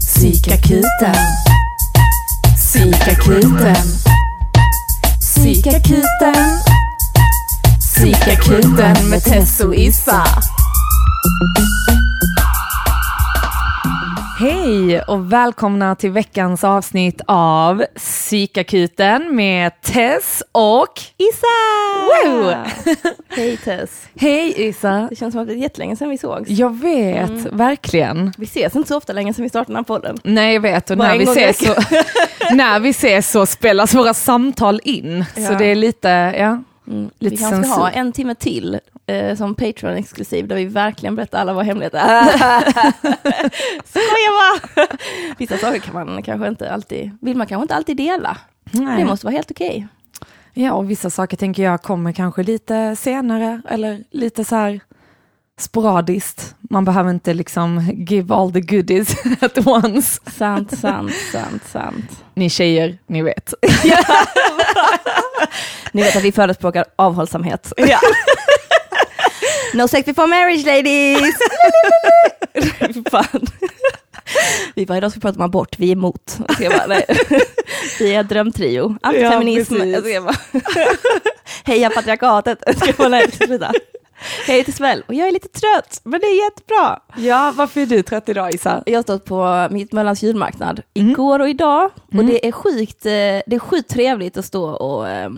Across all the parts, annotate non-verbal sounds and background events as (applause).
Psykakuten. Psykakuten. Psykakuten. Psykakuten med Tess och Issa. Hej och välkomna till veckans avsnitt av Psykakuten med Tess och Issa! Woo! (laughs) Hej Tess. Hej Issa! Det känns som att det är jättelänge sedan vi sågs. Jag vet, verkligen. Vi ses inte så ofta längre sedan vi startade den här podden. Nej jag vet och Bara när vi, ses så, (laughs) när vi ses så spelas våra samtal in. Så Ja. det är lite, ja. Mm. Vi kanske ska ha en timme till eh, som Patreon-exklusiv där vi verkligen berättar alla våra hemligheter. (laughs) Skojar bara! Vissa saker kan man kanske inte alltid, vill man kanske inte alltid dela. Nej. Det måste vara helt okej. Ja och vissa saker tänker jag kommer kanske lite senare eller lite så här sporadiskt. Man behöver inte liksom give all the goodies (laughs) at once. Sant, sant, sant, sant. Ni tjejer, ni vet. (laughs) Ni vet att vi förespråkar avhållsamhet. Ja. (laughs) No sex before marriage ladies! Fan. Vi bara, idag ska vi prata om abort, vi är emot. Jag bara, nej. Vi är drömtrio, antifeminism. Ja, Heja patriarkatet. Jag bara, nej, sluta. Hej till Sväll, och jag är lite trött, men det är jättebra. ja, varför är du trött idag Isa? Jag har stått på Mittmöllans julmarknad Mm. igår och idag. Och Mm. det är sjukt, eh, det är sjukt trevligt att stå och, eh,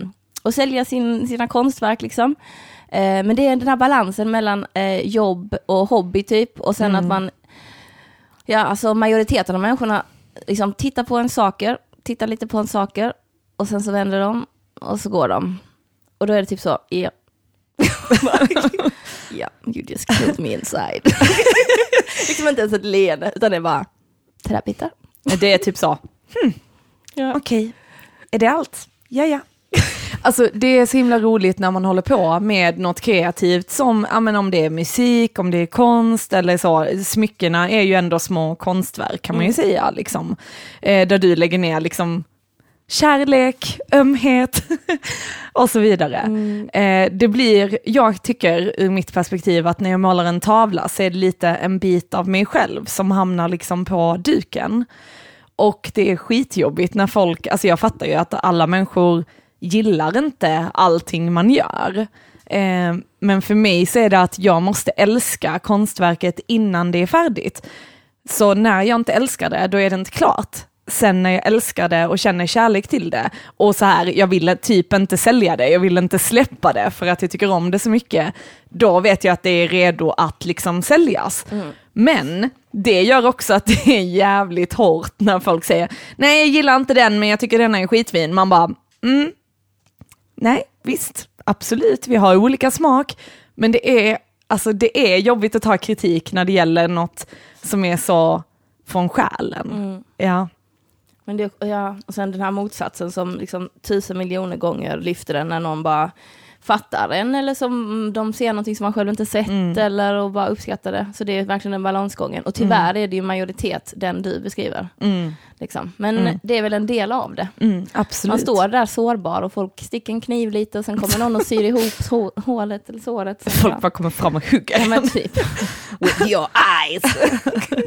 och sälja sin, sina konstverk liksom. Eh, Men det är den här balansen mellan jobb och hobby typ. Och sen Mm. att man, ja alltså majoriteten av människorna liksom tittar på en saker, tittar lite på en saker och sen så vänder de och så går de. Och då är det typ så, ja. (laughs) ja, you just killed me inside. (laughs) liksom inte ens ett leende, utan det är bara träbitar. Det är typ så, Ja. okej, är det allt? Ja, ja. (laughs) Alltså det är så himla roligt när man håller på med något kreativt som, ja men om det är musik, om det är konst eller så, smyckena är ju ändå små konstverk kan man ju säga liksom. Eh, där du lägger ner liksom kärlek, ömhet (laughs) och så vidare. Eh, det blir, jag tycker ur mitt perspektiv att när jag målar en tavla så är det lite en bit av mig själv som hamnar liksom på duken. Och det är skitjobbigt när folk, alltså jag fattar ju att alla människor gillar inte allting man gör. Eh, men för mig så är det att jag måste älska konstverket innan det är färdigt. Så när jag inte älskar det, då är det inte klart. Sen när jag älskar det och känner kärlek till det och så här, jag vill typ inte sälja det, jag vill inte släppa det för att jag tycker om det så mycket, då vet jag att det är redo att liksom säljas. Men det gör också att (laughs) det är jävligt hårt när folk säger, nej jag gillar inte den men jag tycker den är skitfin. Man bara, mm, nej visst, absolut, vi har olika smak, men det är, alltså, det är jobbigt att ta kritik när det gäller något som är så från själen. Ja. Men det, ja, och sen den här motsatsen som liksom tusen miljoner gånger lyfter den när någon bara fattar en eller som de ser någonting som man själv inte sett Mm. eller och bara uppskattar det. Så det är verkligen den balansgången. Och tyvärr är det ju majoritet den du beskriver. Mm, Liksom. Men det är väl en del av det. mm. Man står där sårbar och folk sticker en kniv lite och sen kommer någon och syr (laughs) ihop hå- hålet eller såret. Sen Folk bara- kommer fram och hugger. Ja men typ. (laughs) With your eyes. (laughs)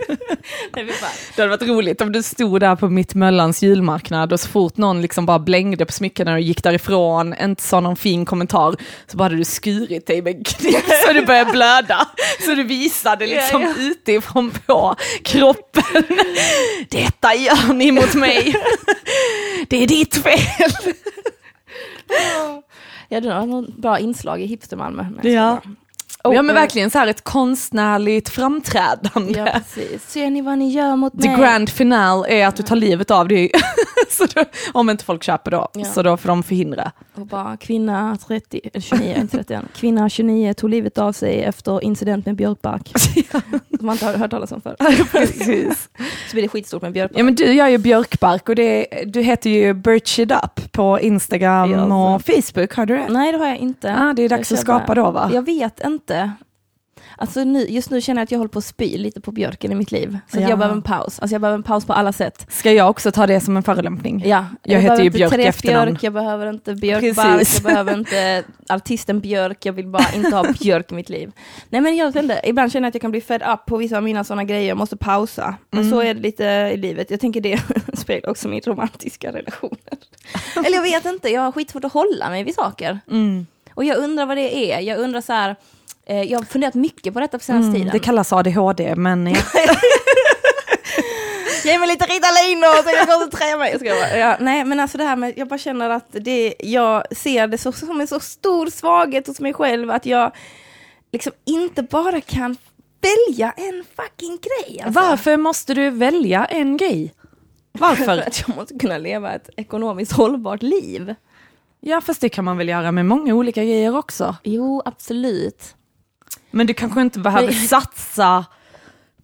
Det hade varit roligt om du stod där på mitt Möllans julmarknad och så fort någon liksom bara blängde på smyckena och gick därifrån, inte sa någon fin kommentar, så bara hade du skurit dig med kniv så du började blöda. Så du visade liksom Ja, utifrån på kroppen. Detta gör ni mot mig. Det är ditt fel. Ja, det var något bra inslag i Hipster-Malmö. Nej, Ja. Bra. ja men verkligen så här ett konstnärligt framträdande. Ja, precis. Ser ni vad ni gör mot The mig? grand final är att du tar livet av dig. (laughs) då, om inte folk köper då, Ja. så då får de förhindra. Och bara kvinna 30, eller 29, inte 30 än. Kvinna 29 tog livet av sig efter incident med björkbark. (laughs) Som man inte har hört talas om förr. (laughs) Precis. Så blir det skitstort med björkbark. Ja men du gör ju björkbark och det, du heter ju Birch It Up på Instagram Ja, och Facebook, har du det? Nej det har jag inte. Ah, det är dags Jag att skapa bara- då va? Jag vet inte. Alltså nu, just nu känner jag att jag håller på att spy lite på björken i mitt liv. Så Ja. jag behöver en paus. Alltså jag behöver en paus på alla sätt. Ska jag också ta det som en förolämpning? Ja, Jag heter behöver ju inte Björk i efternamn. Björk, jag behöver inte Björkbark, jag behöver inte artisten Björk, jag vill bara inte ha Björk i mitt liv. Nej men jag inte, ibland känner jag att jag kan bli fed up på vissa av mina sådana grejer, jag måste pausa. Men Mm. så är det lite i livet, jag tänker det (laughs) speglar också min romantiska relationer. (laughs) Eller jag vet inte, jag har skitsvårt att hålla mig vid saker. Mm. Och jag undrar vad det är, jag undrar så här, eh, jag har funderat mycket på detta på senaste Mm, tiden. det kallas ADHD, men ja. (laughs) Ge mig lite Ritalin då så jag kan koncentrera mig. Jag bara, ja, nej men alltså det här med, jag bara känner att det, jag ser det så, som en så stor svaghet hos mig själv att jag liksom inte bara kan välja en fucking grej. Alltså. Varför måste du välja en grej? (laughs) För Varför? att jag måste kunna leva ett ekonomiskt hållbart liv. Ja, fast det kan man väl göra med många olika grejer också. Jo, absolut. Men du kanske inte behöver satsa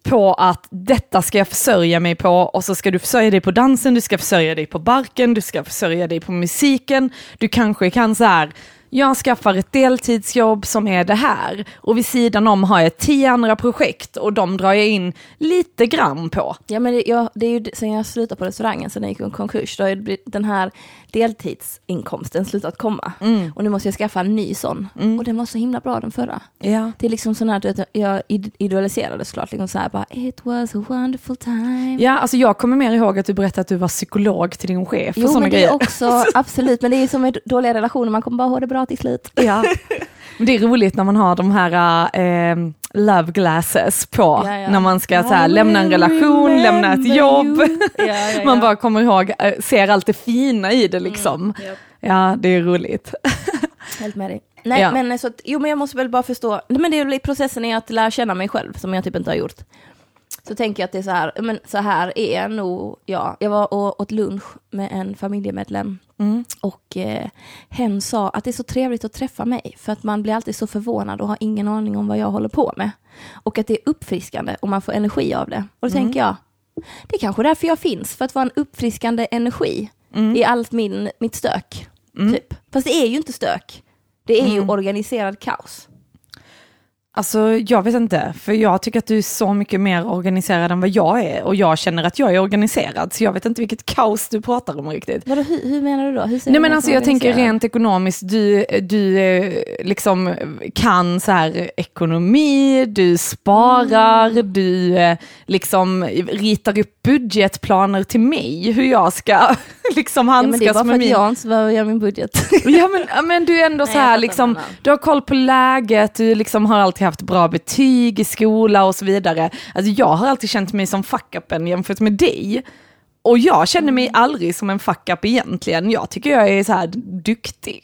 på att detta ska jag försörja mig på och så ska du försörja dig på dansen, du ska försörja dig på barken, du ska försörja dig på musiken. Du kanske kan så här, jag skaffar ett deltidsjobb som är det här och vid sidan om har jag tio andra projekt och de drar jag in lite grann på. Ja men det, jag, det är ju sen jag slutade på restaurangen, sen jag gick i konkurs, då blivit- den här deltidsinkomsten slutat komma. Och nu måste jag skaffa en ny sån. Och den var så himla bra den förra. Ja. Det är liksom sån här, du vet, jag id- idealiserade såklart, liksom så här bara It was a wonderful time. Ja, alltså jag kommer mer ihåg att du berättade att du var psykolog till din chef och Jo sådana men det grejer. är också, absolut, men det är som med dåliga relationer, man kommer bara ha det bra till slut. Ja. (laughs) Men det är roligt när man har de här eh, love glasses på, Ja, ja. när man ska så här, lämna en relation, lämna ett jobb. Ja, (laughs) Man bara kommer ihåg, eh, ser allt det fina i det liksom. japp. Ja, det är roligt. (laughs) Helt med dig. Nej Ja. men så att, jo men jag måste väl bara förstå, men det är processen är att lära känna mig själv som jag typ inte har gjort. Så tänker jag att det är så här, men så här är nog jag. Jag var och åt lunch med en familjemedlem Mm. och eh, hen sa att det är så trevligt att träffa mig för att man blir alltid så förvånad och har ingen aning om vad jag håller på med. Och att det är uppfriskande och man får energi av det. Och då tänker jag, det är kanske därför jag finns, för att vara en uppfriskande energi i allt min, mitt stök. Typ. Fast det är ju inte stök. Det är ju organiserad kaos. Alltså jag vet inte, för jag tycker att du är så mycket mer organiserad än vad jag är och jag känner att jag är organiserad så jag vet inte vilket kaos du pratar om riktigt. Vadå, hur, hur menar du då? Hur Nej men alltså jag tänker rent ekonomiskt, du, du eh, liksom kan så här ekonomi, du sparar, Mm. du eh, liksom ritar upp budgetplaner till mig, hur jag ska (laughs) liksom Ja, men det är handskas bara för med att min... jag inte behöver göra min budget. Ja men, men du är ändå (laughs) Nej, så här liksom, du har koll på läget, du liksom har alltid haft bra betyg i skola och så vidare. Alltså jag har alltid känt mig som fuck-upen jämfört med dig. Och jag känner mig Mm. aldrig som en fuck-up egentligen, jag tycker jag är så här duktig.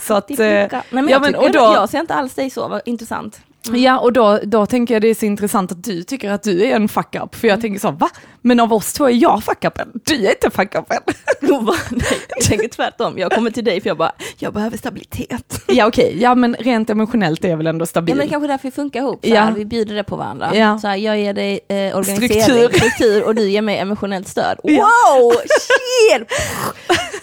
Så att, eh. Nej, men ja, jag, men, och då, jag ser inte alls dig så, vad intressant. Ja, och då, då tänker jag det är så intressant att du tycker att du är en fuck-up, för jag Mm. tänker så, va? Men av oss två är jag fuck-upen, du är inte fuck-upen. (laughs) Jag tänker tvärtom, jag kommer till dig för jag bara, jag behöver stabilitet. (laughs) ja okej, ja men rent emotionellt är jag väl ändå stabil. Ja men kanske är därför vi funkar ihop, så Ja. här, vi bjuder det på varandra. Ja. Så här, jag ger dig eh, organisering, Struktur. struktur. och du ger mig emotionellt stöd. Ja. Wow, (laughs) shit!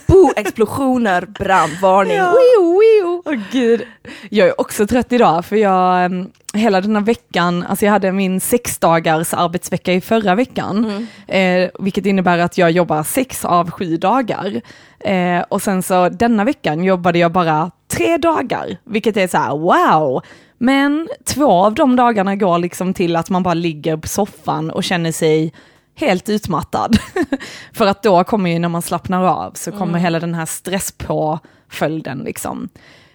Bo, explosioner, brandvarning. Ja. Wio, wio. Åh gud. Jag är också trött idag för jag, em, hela den här veckan, alltså jag hade min sex dagars arbetsvecka i förra veckan, eh, vilket innebär att jag jobbar sex av sju dagar. Eh, och sen så denna veckan jobbade jag bara tre dagar, vilket är så här wow. Men två av de dagarna går liksom till att man bara ligger på soffan och känner sig helt utmattad. (laughs) För att då kommer ju när man slappnar av så kommer hela den här stresspåföljden liksom.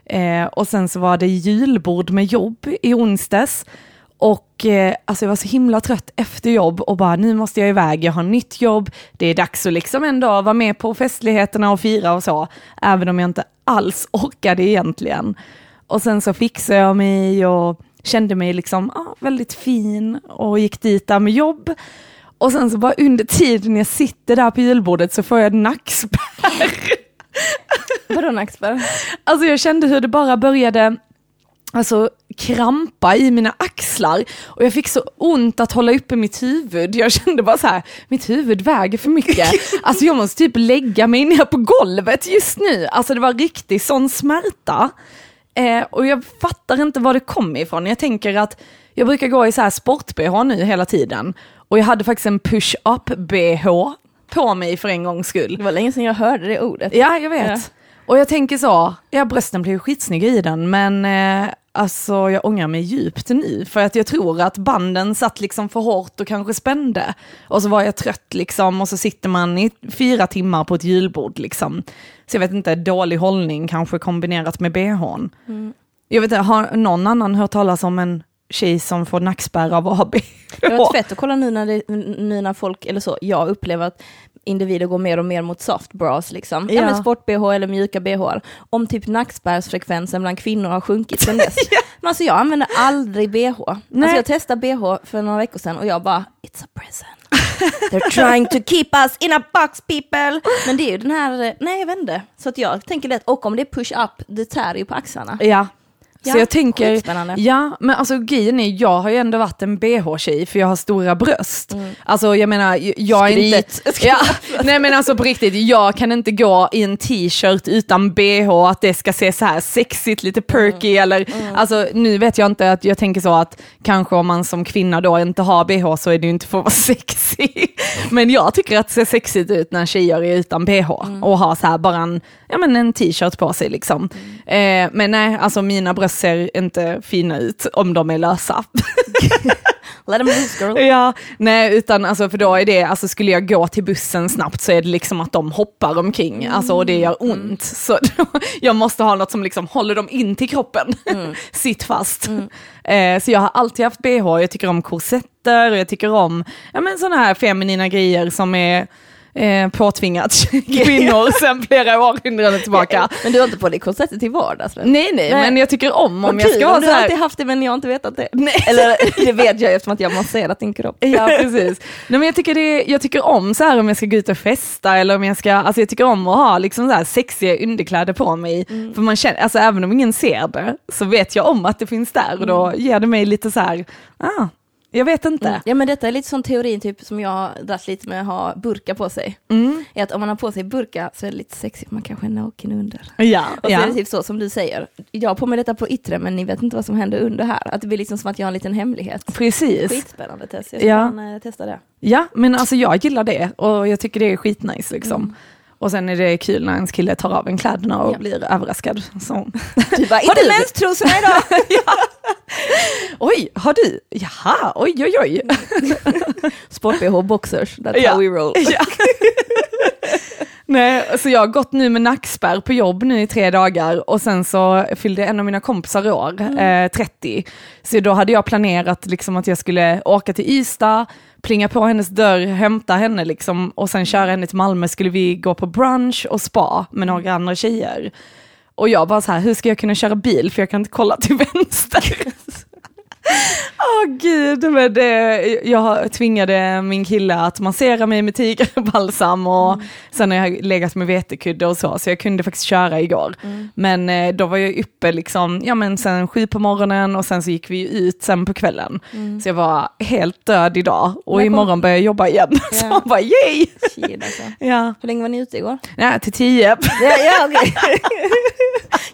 Eh, och sen så var det julbord med jobb i onsdags. Och eh, alltså jag var så himla trött efter jobb och bara nu måste jag iväg, jag har nytt jobb, det är dags att liksom ändå vara med på festligheterna och fira och så, även om jag inte alls (laughs) orkade egentligen. Och sen så fixade jag mig och kände mig liksom ah, väldigt fin och gick dit där med jobb. Och sen så bara under tiden jag sitter där på julbordet så får jag nackspärr. (laughs) Vadå nackspärr? Alltså jag kände hur det bara började alltså, krampa i mina axlar och jag fick så ont att hålla uppe mitt huvud. Jag kände bara så här, mitt huvud väger för mycket. (laughs) Alltså jag måste typ lägga mig ner på golvet just nu. Alltså det var riktigt sån smärta. Eh, och jag fattar inte var det kom ifrån. Jag tänker att jag brukar gå i så här sport-bh nu hela tiden. Och jag hade faktiskt en push-up-bh på mig för en gångs skull. Det var länge sedan jag hörde det ordet. Ja, jag vet. Ja. Och jag tänker så, ja brösten blir skitsnygga i den, men eh, alltså jag ångrar mig djupt nu. För att jag tror att banden satt liksom för hårt och kanske spände. Och så var jag trött liksom, och så sitter man i fyra timmar på ett julbord liksom. Så jag vet inte, dålig hållning kanske kombinerat med bhn. Mm. Jag vet inte, har någon annan hört talas om en tjej som får nackspärr av AB. Det var (laughs) fett att kolla nu när, det, nu när folk, eller så, jag upplever att individer går mer och mer mot soft bras, liksom. Ja. ja sport-bh eller mjuka bh. Om typ nackspärrsfrekvensen bland kvinnor har sjunkit sen dess. (laughs) ja. Men alltså jag använder aldrig bh. Alltså jag testade bh för några veckor sedan och jag bara, it's a present. (laughs) They're trying to keep us in a box people. Men det är ju den här, nej jag vet inte. Så att jag tänker lätt, och om det är push-up, det tär ju på axlarna. Ja, Ja, så jag tänker, ja men alltså grejen är, jag har ju ändå varit en bh-tjej för jag har stora bröst. Mm. Alltså jag menar, jag är Skryt. inte... (laughs) Ja, nej men alltså på riktigt, jag kan inte gå i en t-shirt utan bh, att det ska se så här sexigt, lite perky mm. eller, mm. alltså nu vet jag inte att jag tänker så att kanske om man som kvinna då inte har bh så är det ju inte för att vara (laughs) sexig. men jag tycker att det ser sexigt ut när tjejer är utan bh mm. och har så här bara en, ja men en t-shirt på sig liksom. Mm. Eh, men nej, alltså mina bröst ser inte fina ut om de är lösa. (laughs) Let them loose girl. Ja, nej utan alltså för då är det, alltså skulle jag gå till bussen snabbt så är det liksom att de hoppar omkring, alltså och det gör ont. Mm. (laughs) Så då, jag måste ha något som liksom håller dem in till kroppen, mm. (laughs) sitt fast. Mm. Eh, så jag har alltid haft bh, jag tycker om korsetter och jag tycker om ja, men sådana här feminina grejer som är eh, påtvingat (laughs) kvinnor sen flera århundraden tillbaka. men du har inte på dig korsetter till vardags? Nej, nej, nej, men jag tycker om om jag ska vara så här. Du har alltid haft det men jag har inte vetat det. Nej. (laughs) Eller det vet jag eftersom att jag masserat din kropp. (laughs) Ja, precis. Nej, men jag, tycker det, jag tycker om så här om jag ska gå ut och festa eller om jag ska, alltså jag tycker om att ha liksom så här sexiga underkläder på mig. Mm. För man känner, alltså även om ingen ser det så vet jag om att det finns där och då mm. ger det mig lite så här, ah, jag vet inte. Mm. Ja men detta är lite sån teorin typ som jag har dragit lite med att ha burka på sig. Mm. Är att om man har på sig burka så är det lite sexigt, man kanske är naken under. Ja, och så ja. är det typ så som du säger, jag har på mig detta på yttre men ni vet inte vad som händer under här. Att det blir liksom som att jag har en liten hemlighet. Precis. Skitspännande Tess, jag ska ja. Man, testa det. Ja men alltså jag gillar det och jag tycker det är skitnice liksom. Mm. Och sen är det kul när ens kille tar av en kläderna och ja. blir överraskad. Så. Du bara, (laughs) inte menstrosorna idag! (laughs) (laughs) ja. Oj, har du? Jaha, oj oj oj. Sport-bh boxers, that's ja. how we roll. Ja. Nej, så jag har gått nu med nackspärr på jobb nu i tre dagar och sen så fyllde en av mina kompisar år, mm. eh, 30. Så då hade jag planerat liksom att jag skulle åka till Ystad, plinga på hennes dörr, hämta henne liksom och sen köra henne till Malmö skulle vi gå på brunch och spa med några andra tjejer. Och jag bara så här, hur ska jag kunna köra bil för jag kan inte kolla till vänster. (laughs) Åh oh, gud, men det, jag tvingade min kille att massera mig med tigerbalsam och mm. sen har jag legat med vetekudde och så, så jag kunde faktiskt köra igår. Mm. Men eh, då var jag uppe liksom, ja men sen sju på morgonen och sen så gick vi ut sen på kvällen. Mm. Så jag var helt död idag och men imorgon börjar jag jobba igen. (laughs) Ja. Så man bara yay! Shit, alltså. (laughs) ja. Hur länge var ni ute igår? Ja, till tio. Ja, ja, okay.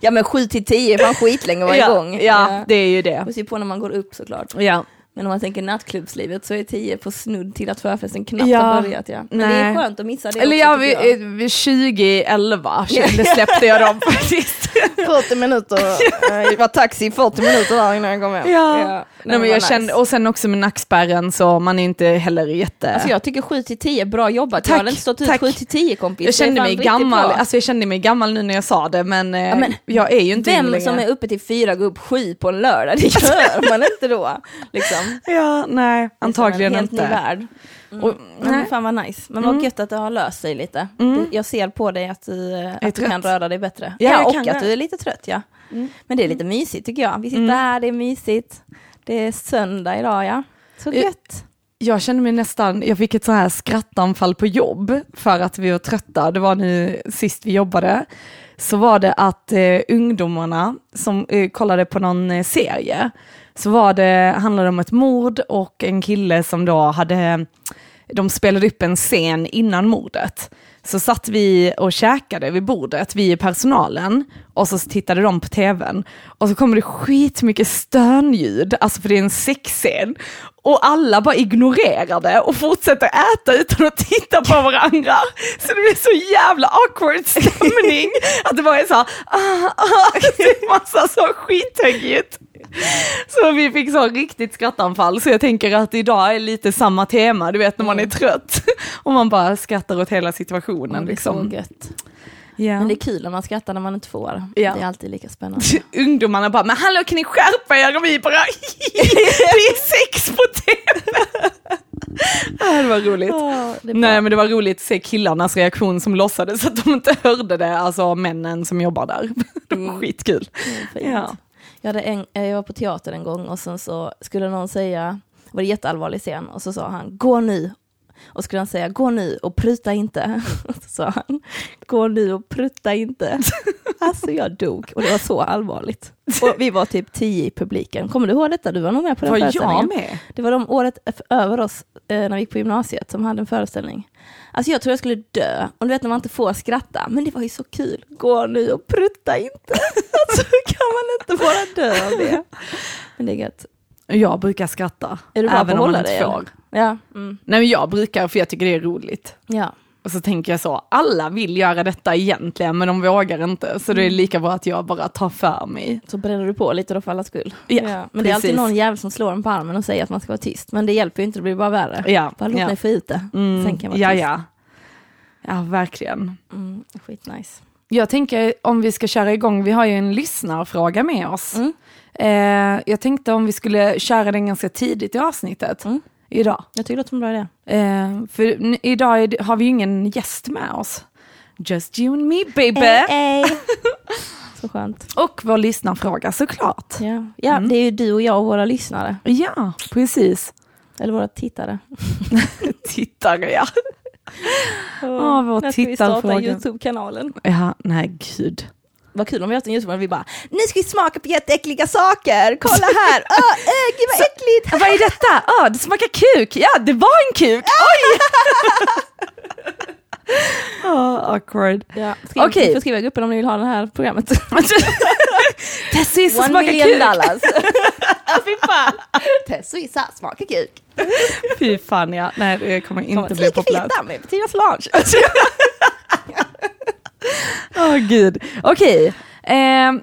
ja men sju till tio fan skitlänge ja, igång. Ja, ja, det är ju det. Och se på när man går upp såklart. Ja. Men om man tänker nattklubbslivet så är tio på snudd till att förfesten knappt ja, har börjat. Ja. Men nej. det är skönt att missa det Eller också, ja, vi, vid 2011 (laughs) släppte jag dem faktiskt. (laughs) 40 minuter, (laughs) det var taxi 40 minuter där innan jag kom hem. Ja. Nej, men jag nice. kände, och sen också med nackspärren så man är inte heller jätte... Alltså jag tycker 7 till 10, bra jobbat. Tack, jag hade inte stått ut 7 till 10 kompis. Jag kände, mig gammal, alltså jag kände mig gammal nu när jag sa det men, ja, men jag är ju inte Vem som är uppe till 4 går upp 7 på en lördag, det gör (laughs) man inte då. Liksom. Ja, nej, antagligen inte. Det är en helt ny värld. Mm. Och, men fan vad nice. Men vad mm. gött att det har löst sig lite. Mm. Jag ser på dig att du, att du kan röra dig bättre. Ja, ja och att det. du är lite trött ja. Mm. Men det är lite mysigt tycker jag. Vi sitter mm. här, det är mysigt. Det är söndag idag ja. Så gött. Jag kände mig nästan, jag fick ett så här skrattanfall på jobb för att vi var trötta. Det var nu sist vi jobbade. Så var det att eh, ungdomarna som eh, kollade på någon eh, serie så var det, handlade det om ett mord och en kille som då hade, de spelade upp en scen innan mordet. Så satt vi och käkade vid bordet, vi i personalen, och så tittade de på tvn. Och så kommer det skitmycket stönljud, alltså för det är en sexscen. Och alla bara ignorerar det och fortsätter äta utan att titta på varandra. Så det blir så jävla awkward stämning. (laughs) Att det bara är så här, ah, (laughs) ah, det är massa så skithögljutt. (laughs) Så vi fick så riktigt skrattanfall, så jag tänker att idag är lite samma tema, du vet när man är trött. (laughs) Och man bara skrattar åt hela situationen. det är liksom. så gött. Ja. Men det är kul när man skrattar när man inte får. Ja. Det är alltid lika spännande. (laughs) Ungdomarna bara, men hallå kan ni skärpa er? Och vi bara, det är sex på tv. Det var roligt. det är bra. Nej men det var roligt att se killarnas reaktion som låtsades att de inte hörde det, alltså männen som jobbar där. Det var skitkul. Mm, fint. Ja. Jag, hade en, jag var på teater en gång och sen så skulle någon säga, var det jätteallvarlig scen, och så sa han gå nu. Och skulle han säga gå nu och pruta inte. (laughs) Och så sa han gå nu och prutta inte. (laughs) Alltså jag dog och det var så allvarligt. Och vi var typ tio i publiken. Kommer du ihåg detta? Du var nog med på den Var jag föreställningen. med? Det var de året över oss eh, när vi gick på gymnasiet som hade en föreställning. Alltså jag tror jag skulle dö. Och du vet när man inte får skratta. Men det var ju så kul. Gå nu och prutta inte. (laughs) Alltså hur kan man inte bara dö av det? Men det är gött. Jag brukar skratta. Är du bra på även att om man hålla inte dig? får. eller? Ja. Mm. Nej men jag brukar för jag tycker det är roligt. ja. Och så tänker jag så, alla vill göra detta egentligen men de vågar inte. Så det Mm. är lika bra att jag bara tar för mig. Så bränner du på lite då för allas skull. Ja, Men det är alltid någon jävel som slår en på armen och säger att man ska vara tyst. Men det hjälper ju inte, det blir bara värre. Ja, Bara låt ja. mig få ut det. Mm, Sen kan jag vara ja, tyst. ja. Ja, verkligen. Mm, skitnice. Jag tänker om vi ska köra igång, vi har ju en lyssnarfråga med oss. Mm. Eh, jag tänkte om vi skulle köra den ganska tidigt i avsnittet. Mm. Idag. Jag tycker det låter som en bra idé. Eh, för idag har vi ju ingen gäst med oss. Just you and me baby. Ey, ey. (laughs) Så skönt. Och vår lyssnarfråga såklart. Ja, ja Mm. det är ju du och jag och våra lyssnare. Ja, precis. Eller våra tittare. (laughs) Tittare ja. (laughs) Åh, vår När ska vi starta tittarfråga. Youtube-kanalen? Ja, nej gud. Vad kul om vi haft en Youtube och vi bara, nu ska vi smaka på jätteäckliga saker, kolla här, (laughs) Åh, äh, gud vad äckligt! (laughs) Vad är detta? Ah, det smakar kuk. Ja, det var en kuk. Oj! (laughs) oh, awkward. Ja, skriv. Ni får skriva i gruppen om ni vill ha det här programmet. One smakar kuk. dollars. Fy fan. Tess och Issa smakar kuk. Fy fan ja, nej det kommer inte Kommer bli populärt. feta med Bettinas lunch. Åh gud. Okej. ehm,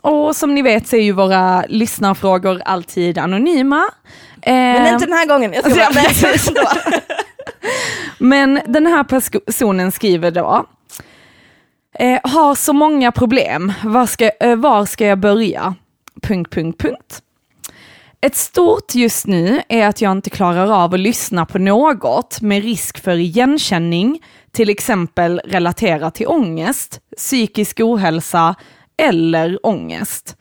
och som ni vet så är ju våra lyssnarfrågor alltid anonyma. Men Ehm, inte den här gången. Jag ska Alltså, bara, precis. ändå. (laughs) Men den här personen skriver då, eh, har så många problem, var ska, eh, var ska jag börja? Punkt, punkt, punkt. Ett stort just nu är att jag inte klarar av att lyssna på något med risk för igenkänning, till exempel relatera till ångest, psykisk ohälsa eller ångest.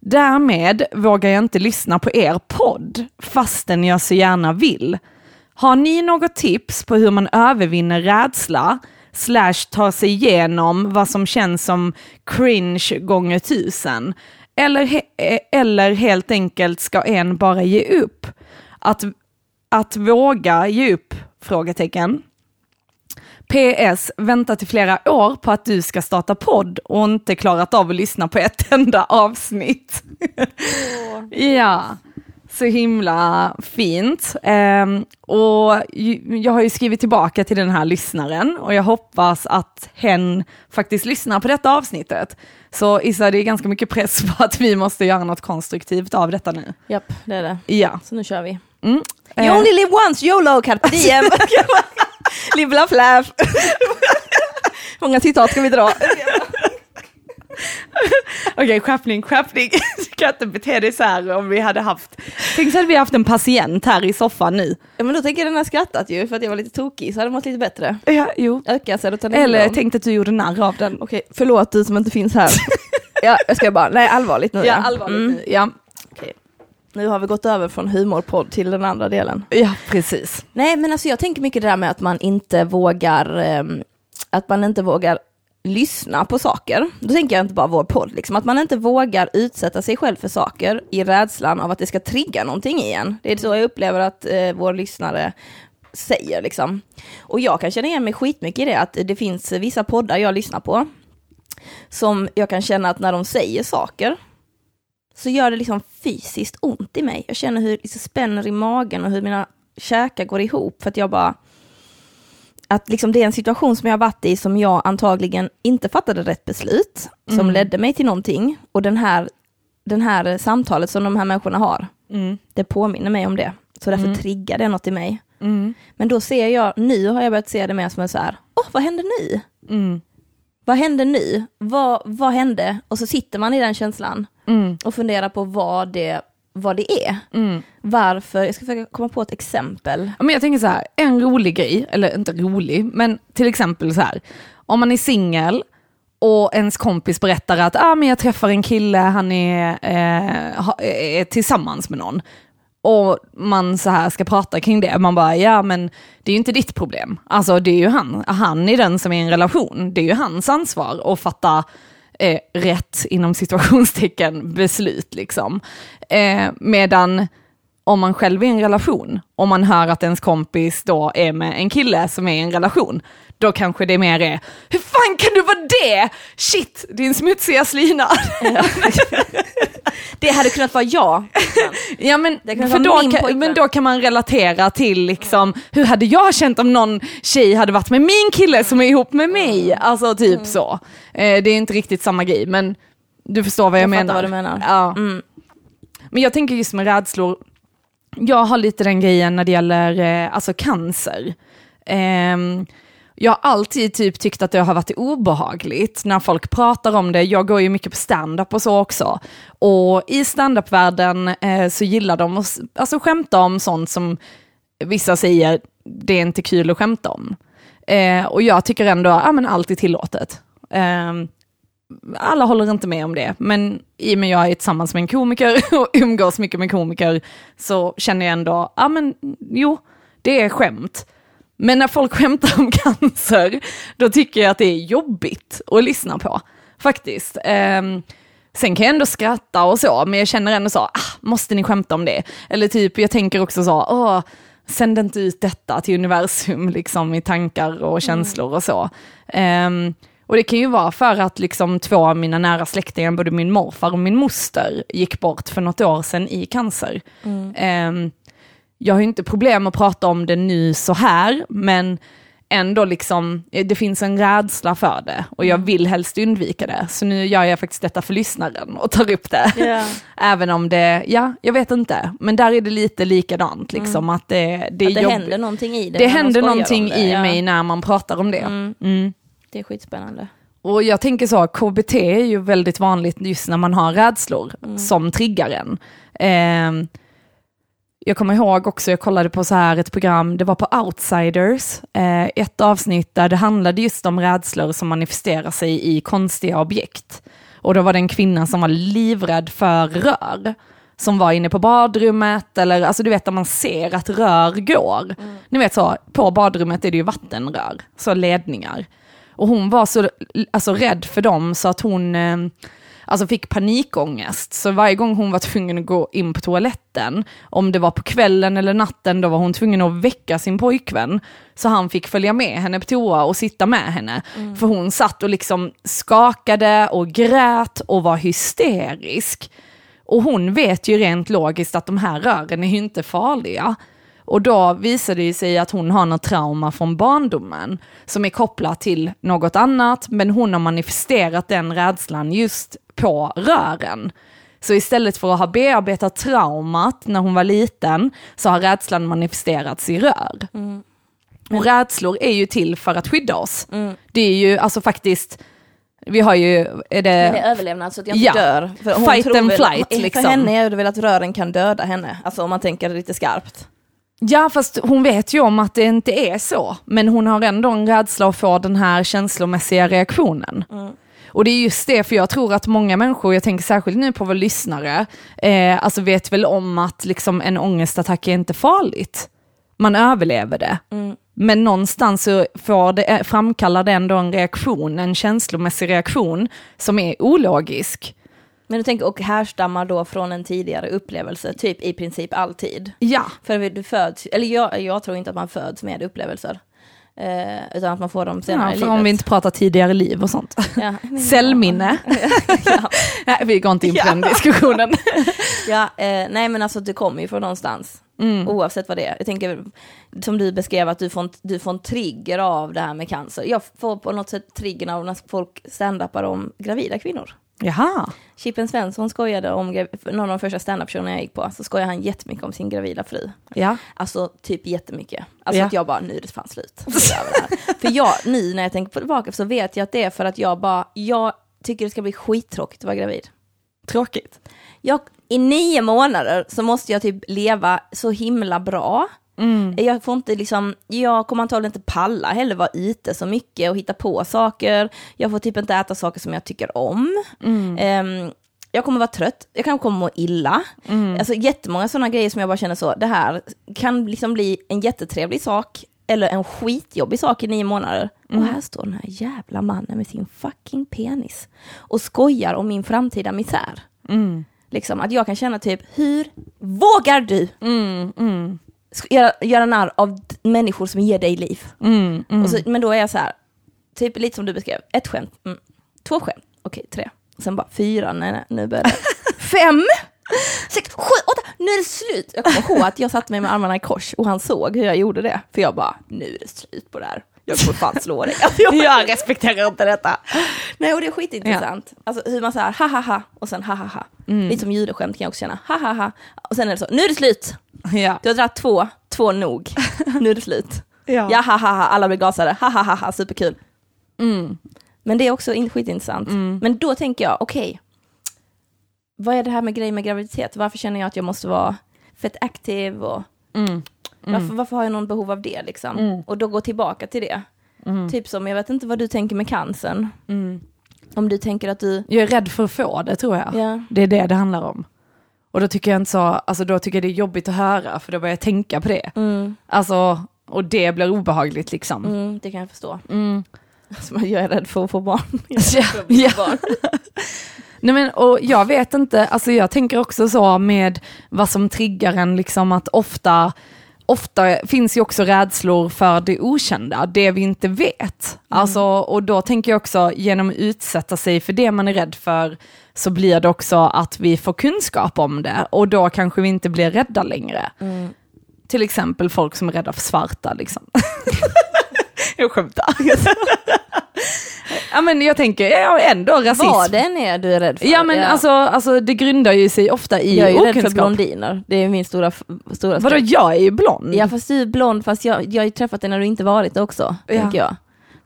Därmed vågar jag inte lyssna på er podd, fastän jag så gärna vill. Har ni något tips på hur man övervinner rädsla slash tar sig igenom vad som känns som cringe gånger tusen? Eller, he- eller helt enkelt ska en bara ge upp? Att, att våga ge upp? Frågetecken. PS, vänta till flera år på att du ska starta podd och inte klarat av att lyssna på ett enda avsnitt. ja, så himla fint. Ehm, och jag har ju skrivit tillbaka till den här lyssnaren och jag hoppas att hen faktiskt lyssnar på detta avsnittet. Så Issa, det är ganska mycket press på att vi måste göra något konstruktivt av detta nu. Japp, det är det. Ja. Så nu kör vi. Mm. You Eh, only live once, YOLO, carpe diem. (laughs) laugh. Hur många citat ska vi dra? Okej, skärpning, skärpning. Du kan inte bete dig så här om vi hade haft... Tänk så hade vi haft en patient här i soffan nu. Ja, men då tänker jag den har skrattat ju för att jag var lite tokig så hade det mått lite bättre. Ja, jo. Öka serotonin. Eller tänk att du gjorde narr av den. Okej, förlåt du som inte finns här. (laughs) ja, jag ska bara, nej allvarligt nu. Ja, allvarligt Mm. nu. Ja. Nu har vi gått över från humorpodd till den andra delen. ja, precis. Nej men alltså jag tänker mycket det där med att man inte vågar, ehm, att man inte vågar lyssna på saker. Då tänker jag inte bara vår podd, liksom. att man inte vågar utsätta sig själv för saker i rädslan av att det ska trigga någonting i en. Det är så jag upplever att eh, vår lyssnare säger liksom. Och jag kan känna igen mig skitmycket i det, att det finns vissa poddar jag lyssnar på, som jag kan känna att när de säger saker, så gör det liksom fysiskt ont i mig. Jag känner hur det liksom spänner i magen och hur mina käkar går ihop, för att jag bara, att liksom det är en situation som jag har varit i som jag antagligen inte fattade rätt beslut, som Mm. ledde mig till någonting. Och den här, den här samtalet som de här människorna har, Mm. det påminner mig om det. Så därför Mm. triggar det något i mig. Mm. Men då ser jag, nu har jag börjat se det mer som en så här, åh vad hände nu? Mm. Vad hände nu? Vad, vad hände? Och så sitter man i den känslan Mm. och funderar på vad det, vad det är. Mm. Varför, jag ska försöka komma på ett exempel. Men jag tänker så här, en rolig grej, eller inte rolig, men till exempel så här, om man är singel och ens kompis berättar att ah, men jag träffar en kille, han är, eh, ha- är tillsammans med någon. Och man så här ska prata kring det, man bara, ja men det är ju inte ditt problem. Alltså det är ju han, han är den som är i en relation, det är ju hans ansvar att fatta eh, rätt, inom situationstecken, beslut liksom. Eh, medan om man själv är i en relation, om man hör att ens kompis då är med en kille som är i en relation, då kanske det mer är, hur fan kan du vara det? Shit, din smutsiga slina. (laughs) Det hade kunnat vara jag. (laughs) Ja men, för då kan, men då kan man relatera till liksom, hur hade jag känt om någon tjej hade varit med min kille som är ihop med mig? Alltså typ så. Eh, det är inte riktigt samma grej, men du förstår vad jag, Jag menar. vad menar. Ja. Mm. Men jag tänker just med rädslor, jag har lite den grejen när det gäller eh, alltså cancer. Eh, jag har alltid typ tyckt att det har varit obehagligt när folk pratar om det. Jag går ju mycket på stand-up och så också. Och i stand-up-världen eh, så gillar de att alltså, skämta om sånt som vissa säger, det är inte kul att skämta om. Eh, och jag tycker ändå, ja men allt är tillåtet. Eh, alla håller inte med om det, men i och med jag är tillsammans med en komiker (laughs) och umgås mycket med komiker så känner jag ändå, ja men jo, det är skämt. Men när folk (laughs) skämtar om cancer, då tycker jag att det är jobbigt att lyssna på, faktiskt. Ehm, sen kan jag ändå skratta och så, men jag känner ändå så, ah, måste ni skämta om det? Eller typ, jag tänker också så, åh, sänd inte ut detta till universum, (laughs) liksom i tankar och känslor och så. Ehm, och det kan ju vara för att liksom två av mina nära släktingar, både min morfar och min moster, gick bort för något år sedan i cancer. Ehm, jag har ju inte problem att prata om det nu så här, men ändå liksom, eh, det finns en rädsla för det och jag vill helst undvika det. Så nu gör jag faktiskt detta för lyssnaren och tar upp det. Ja. (laughs) Även om det, ja, jag vet inte, men där är det lite likadant, liksom att det, det Att det händer någonting i det. Det händer någonting det. i Ja. mig när man pratar om det. Mm. Mm. Det är skitspännande. Och jag tänker så, KBT är ju väldigt vanligt just när man har rädslor som triggar en. Ehm, jag kommer ihåg också, jag kollade på så här ett program, det var på Outsiders, eh, ett avsnitt där det handlade just om rädslor som manifesterar sig i konstiga objekt. Och då var det en kvinna som var livrädd för rör, som var inne på badrummet, eller alltså du vet där man ser att rör går. Ni vet så, på badrummet är det ju vattenrör, så ledningar. Och hon var så alltså, rädd för dem så att hon eh, alltså, fick panikångest. Så varje gång hon var tvungen att gå in på toaletten, om det var på kvällen eller natten, då var hon tvungen att väcka sin pojkvän. Så han fick följa med henne på toa och sitta med henne. För hon satt och liksom skakade och grät och var hysterisk. Och hon vet ju rent logiskt att de här rören är ju inte farliga. Och då visar det sig att hon har något trauma från barndomen som är kopplat till något annat, men hon har manifesterat den rädslan just på rören. Så istället för att ha bearbetat traumat när hon var liten, så har rädslan manifesterats i rör. Och rädslor är ju till för att skydda oss. Det är ju alltså faktiskt, vi har ju, är det... Det är överlevnad så att jag inte Ja. dör. För Fight and väl- flight, För liksom. henne är det väl att rören kan döda henne, alltså om man tänker lite skarpt. Ja, fast hon vet ju om att det inte är så. Men hon har ändå en rädsla att få den här känslomässiga reaktionen. Och det är just det, för jag tror att många människor, jag tänker särskilt nu på våra lyssnare, eh, alltså vet väl om att liksom en ångestattack är inte farligt. Man överlever det. Men någonstans så får det, eh, framkallar det ändå en reaktion, en känslomässig reaktion som är ologisk. Men du tänker, och härstammar då från en tidigare upplevelse, typ i princip alltid. Ja. För du föds, eller jag, jag tror inte att man föds med upplevelser. Eh, utan att man får dem senare ja i för livet. om vi inte pratar tidigare liv och sånt. Ja. Cellminne. (laughs) ja. (laughs) Nej, vi går inte in på den diskussionen. (laughs) Ja, eh, nej men alltså det kommer ju från någonstans. Mm. Oavsett vad det är. Jag tänker, som du beskrev, att du får, en, du får en trigger av det här med cancer. Jag får på något sätt triggern av när folk standupar om gravida kvinnor. Jaha. Chippen Svensson skojade om, någon av de första standup-showerna jag gick på, så skojade han jättemycket om sin gravida fru. Ja. Alltså typ jättemycket. Alltså Ja. att jag bara, nu är det fan (laughs) slut. För jag, nu när jag tänker tillbaka så vet jag att det är för att jag bara, jag tycker det ska bli skittråkigt att vara gravid. Tråkigt. Jag, I nio månader så måste jag typ leva så himla bra. Mm. Jag får inte liksom, jag kommer antagligen inte palla heller vara ute så mycket och hitta på saker. Jag får typ inte äta saker som jag tycker om. Mm. Ehm, jag kommer vara trött, jag kan komma må illa. Mm. Alltså jättemånga sådana grejer som jag bara känner så, det här kan liksom bli en jättetrevlig sak eller en skitjobbig sak i nio månader. Mm. Och här står den här jävla mannen med sin fucking penis och skojar om min framtida misär. Mm. Liksom att jag kan känna typ, hur vågar du Mm. Göra, göra narr av människor som ger dig liv? Mm. Mm. Så, men då är jag så här, typ lite som du beskrev, ett skämt, mm. två skämt, okej tre. Och sen bara fyra, nej nej, nu börjar det. (laughs) Fem! Sex, sju, åtta, nu är det slut! Jag kommer ihåg att jag satte mig med armarna i kors och han såg hur jag gjorde det. För jag bara, nu är det slut på det här. Jag kommer fan slå dig. (laughs) Alltså, jag, Jag respekterar inte detta. nej och det är skitintressant. Alltså hur man säger ha ha ha och sen ha ha ha. Lite som judeskämt kan jag också känna, ha ha ha. Och sen är det så, nu är det slut! Ja. Du har dragit två, två nog. Nu är det slut. (laughs) Ja. Ja, ha, ha, ha, alla blir gasade. Ha, ha, ha, ha, superkul. Mm. Men det är också in- skitintressant. Men då tänker jag, okej, vad är det här med grejer med graviditet? Varför känner jag att jag måste vara fett aktiv och Mm. Varför, varför har jag någon behov av det liksom? Och då gå tillbaka till det. Typ som, jag vet inte vad du tänker med cancern. Mm. Om du tänker att du, Jag är rädd för att få det tror jag. ja, Det är det det handlar om. Och då tycker jag inte så, alltså då tycker jag det är jobbigt att höra för då börjar jag tänka på det. mm, Alltså, och det blir obehagligt liksom. mm, det kan jag förstå. Mm. Alltså, jag är rädd för att få barn. (laughs) Ja, ja. (laughs) Nej men och jag vet inte, alltså jag tänker också så med vad som triggar en liksom att ofta, ofta finns ju också rädslor för det okända, det vi inte vet. Alltså, och då tänker jag också genom att utsätta sig för det man är rädd för så blir det också att vi får kunskap om det och då kanske vi inte blir rädda längre. Mm. Till exempel folk som är rädda för svarta liksom. (laughs) jag skämtar. ja men jag tänker, ja, ändå rasism. Vad det än är du är rädd för. Ja men Alltså, alltså det grundar ju sig ofta i jag är ju rädd för okunskap. blondiner. Det är min stora, stora Vadå jag är ju blond? Ja fast du är blond, fast jag, jag har ju träffat dig när du inte varit det också, Ja. tänker jag.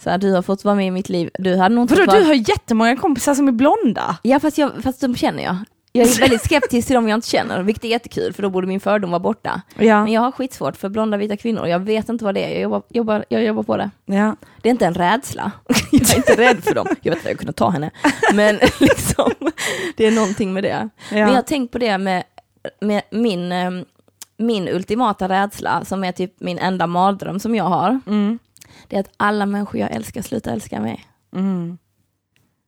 Så här, du har fått vara med i mitt liv, du hade nog inte Vadå du har jättemånga kompisar som är blonda? Ja fast, jag, fast de känner jag. Jag är väldigt skeptisk till dem jag inte känner, vilket är jättekul för då borde min fördom vara borta. Ja. Men jag har skitsvårt för blonda vita kvinnor, jag vet inte vad det är, jag jobbar, jobbar, jag jobbar på det. ja. Det är inte en rädsla, (laughs) jag är inte rädd för dem, jag vet att jag kunde ta henne. Men (laughs) liksom, det är någonting med det. Men jag har tänkt på det med, med min, eh, min ultimata rädsla, som är typ min enda mardröm som jag har. Mm. Det är att alla människor jag älskar slutar älska mig. Mm.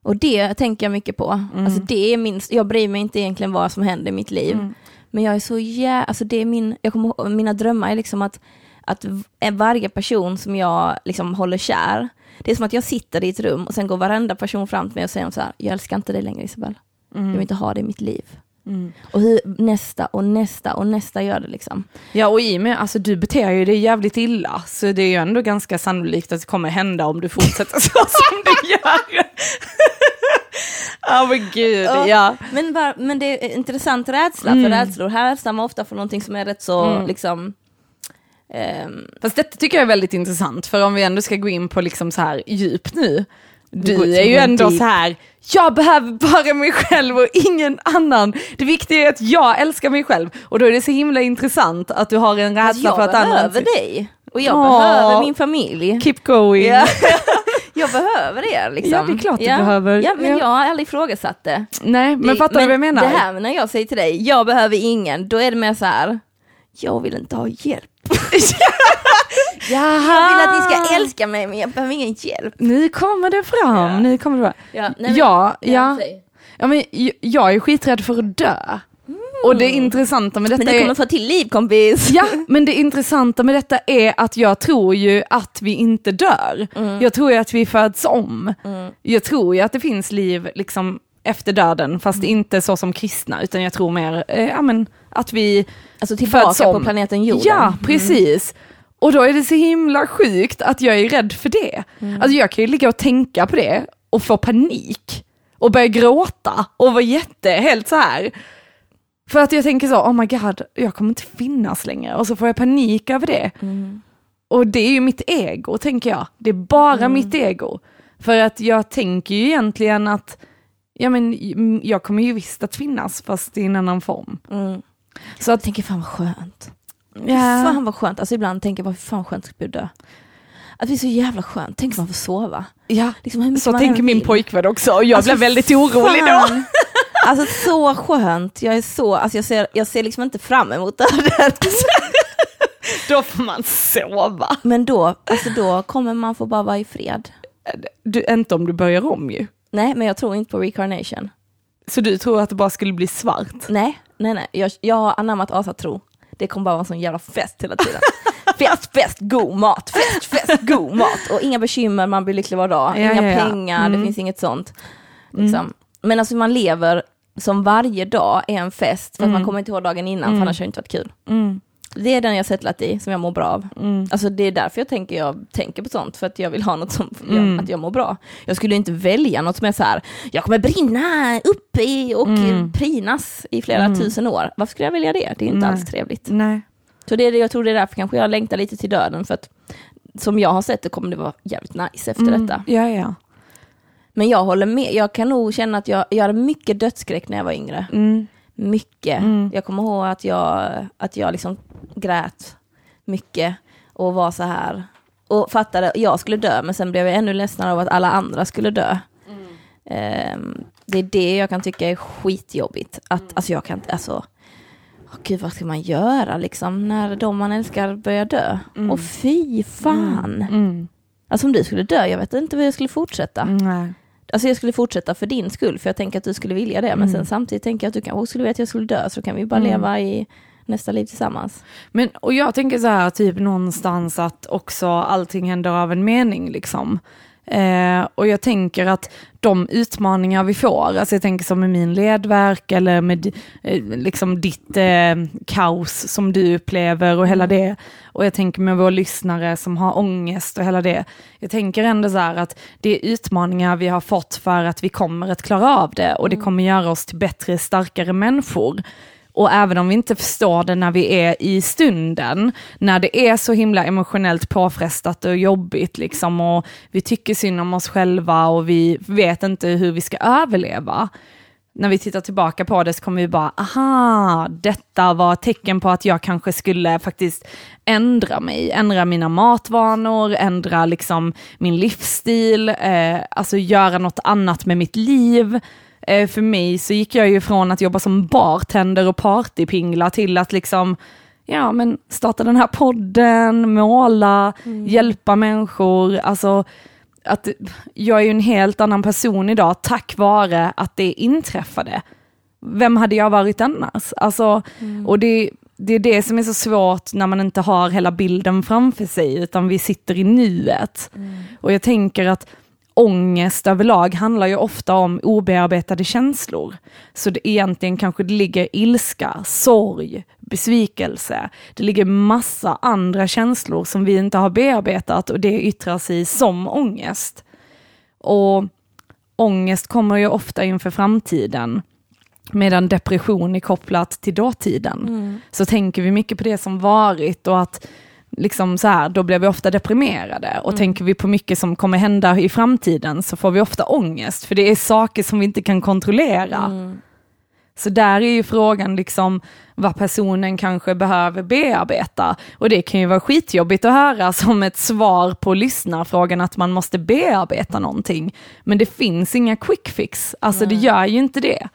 Och det tänker jag mycket på. Alltså det är min, jag bryr mig inte egentligen vad som händer i mitt liv. Mm. Men jag är så jä... Alltså det är min, jag kommer ihåg, mina drömmar är liksom att, att v- varje person som jag liksom håller kär, det är som att jag sitter i ett rum och sen går varenda person fram till mig och säger så här, jag älskar inte dig längre Isabel. Jag vill inte ha det i mitt liv. Mm. Och hur nästa och nästa och nästa gör det liksom. Ja och i och med, alltså du beter ju dig jävligt illa, så det är ju ändå ganska sannolikt att det kommer hända om du fortsätter (laughs) så som du gör. Ja men gud, Ja. ja. Men, var, men det är intressant rädsla, Mm. för rädslor härstammar ofta från någonting som är rätt så liksom ehm, Fast detta tycker jag är väldigt intressant, för om vi ändå ska gå in på liksom så här djup nu. Du är ju ändå så här, jag behöver bara mig själv och ingen annan. Det viktiga är att jag älskar mig själv. Och då är det så himla intressant att du har en rädsla jag för att andra... behöver dig. Och jag Åh. behöver min familj. Keep going. Ja. (laughs) (laughs) jag behöver er liksom. Ja, det är klart du ja. behöver. Ja, men Ja. jag har aldrig ifrågasatt det. Nej, men Det- fattar du vad jag menar? Det här när jag säger till dig, jag behöver ingen, då är det mer så här, jag vill inte ha hjälp. (laughs) Jaha. Jag vill att ni ska älska mig, men jag behöver ingen hjälp. Nu kommer det fram, Ja. nu kommer det fram. Ja, nej, men- ja, ja. säg. Ja, men jag är skiträdd för att dö. Och det intressanta med detta Men du är... kommer få till liv kompis. Ja, men det intressanta med detta är att jag tror ju att vi inte dör. Jag tror ju att vi föds om. Jag tror ju att det finns liv liksom efter döden, fast inte så som kristna, utan jag tror mer eh, ja, men, att vi Alltså tillbaka på planeten jorden. Ja, precis. Och då är det så himla sjukt att jag är rädd för det. Alltså jag kan ju ligga och tänka på det och få panik och börja gråta och vara jätte, helt så här. För att jag tänker så, oh my god, jag kommer inte finnas längre och så får jag panik över det. Och det är ju mitt ego, tänker jag. Det är bara mitt ego. För att jag tänker ju egentligen att, ja men jag kommer ju visst att finnas, fast i en annan form. Mm. Så att, Jag tänker fan vad skönt. ja, Fan vad skönt, alltså ibland tänker jag bara fan skönt skulle bli dö. Att det är så jävla skönt, tänk man får sova. ja. Liksom Så tänker än min pojkvän också och jag Alltså, blev väldigt orolig då. fan. Alltså så skönt, jag är så, alltså jag ser, jag ser liksom inte fram emot döden. (laughs) Då får man sova. Men då, alltså då kommer man få bara vara i fred. Du, inte om du börjar om ju. Nej, men jag tror inte på reincarnation. Så du tror att det bara skulle bli svart? Nej, nej, nej. Jag, jag har anammat asatro. Det kommer bara vara en sån jävla fest hela tiden. (laughs) fest, fest, god mat, fest, fest, god mat. Och inga bekymmer, man blir lycklig var dag. Inga ja, ja. pengar, Mm. det finns inget sånt. Liksom. Men alltså man lever som varje dag är en fest, för att man kommer inte ihåg dagen innan, för annars har det inte varit kul. Mm. Det är den jag settlat i, som jag mår bra av. Alltså det är därför jag tänker, jag tänker på sånt, för att jag vill ha något som Mm. att jag mår bra. Jag skulle inte välja något som är så här, jag kommer brinna upp i och Mm. prinas i flera tusen år. Varför skulle jag välja det? Det är inte Nej. alls trevligt. Nej. Så det är det, jag tror det är därför kanske jag längtar lite till döden, för att som jag har sett det kommer det vara jävligt nice efter Mm. detta. Ja, ja. Men jag håller med, jag kan nog känna att jag, jag hade mycket dödsskräck när jag var yngre. Mm. Mycket. Mm. Jag kommer ihåg att jag, att jag liksom grät mycket och var så här. Och fattade att jag skulle dö, men sen blev jag ännu ledsnare av att alla andra skulle dö. Ehm, det är det jag kan tycka är skitjobbigt. Att, Alltså jag kan inte, alltså, åh gud vad ska man göra liksom när de man älskar börjar dö? Och fy fan. Mm. Alltså om du skulle dö, jag vet inte hur jag skulle fortsätta. Nej. Alltså jag skulle fortsätta för din skull, för jag tänker att du skulle vilja det. Men sen samtidigt tänker jag att du kanske skulle vilja att jag skulle dö, så kan vi bara leva i nästa liv tillsammans. Men, och jag tänker så här, typ någonstans att också allting händer av en mening liksom. Eh, och jag tänker att de utmaningar vi får, alltså jag tänker som med min ledverk eller med eh, liksom ditt eh, kaos som du upplever och hela det. Och jag tänker med våra lyssnare som har ångest och hela det. Jag tänker ändå så här att det är utmaningar vi har fått för att vi kommer att klara av det och det kommer göra oss till bättre, starkare människor. Och även om vi inte förstår det när vi är i stunden, när det är så himla emotionellt påfrestat och jobbigt liksom och vi tycker synd om oss själva och vi vet inte hur vi ska överleva. När vi tittar tillbaka på det så kommer vi bara, aha, detta var ett tecken på att jag kanske skulle faktiskt ändra mig, ändra mina matvanor, ändra liksom min livsstil, eh, alltså göra något annat med mitt liv. Eh, för mig så gick jag ju från att jobba som bartender och partypingla till att liksom, ja men starta den här podden, måla, hjälpa människor, alltså att jag är ju en helt annan person idag tack vare att det inträffade. Vem hade jag varit annars? Alltså, och det, det är det som är så svårt när man inte har hela bilden framför sig, utan vi sitter i nuet. Och jag tänker att ångest överlag handlar ju ofta om obearbetade känslor. Så det egentligen kanske det ligger ilska, sorg, besvikelse. Det ligger massa andra känslor som vi inte har bearbetat och det yttrar sig som ångest. Och ångest kommer ju ofta inför framtiden. Medan depression är kopplat till dåtiden. Så tänker vi mycket på det som varit och att liksom så här, då blir vi ofta deprimerade. Och tänker vi på mycket som kommer hända i framtiden så får vi ofta ångest, för det är saker som vi inte kan kontrollera. Så där är ju frågan liksom vad personen kanske behöver bearbeta. Och det kan ju vara skitjobbigt att höra som ett svar på lyssnarfrågan att man måste bearbeta någonting. Men det finns inga quick fix, alltså det gör ju inte det.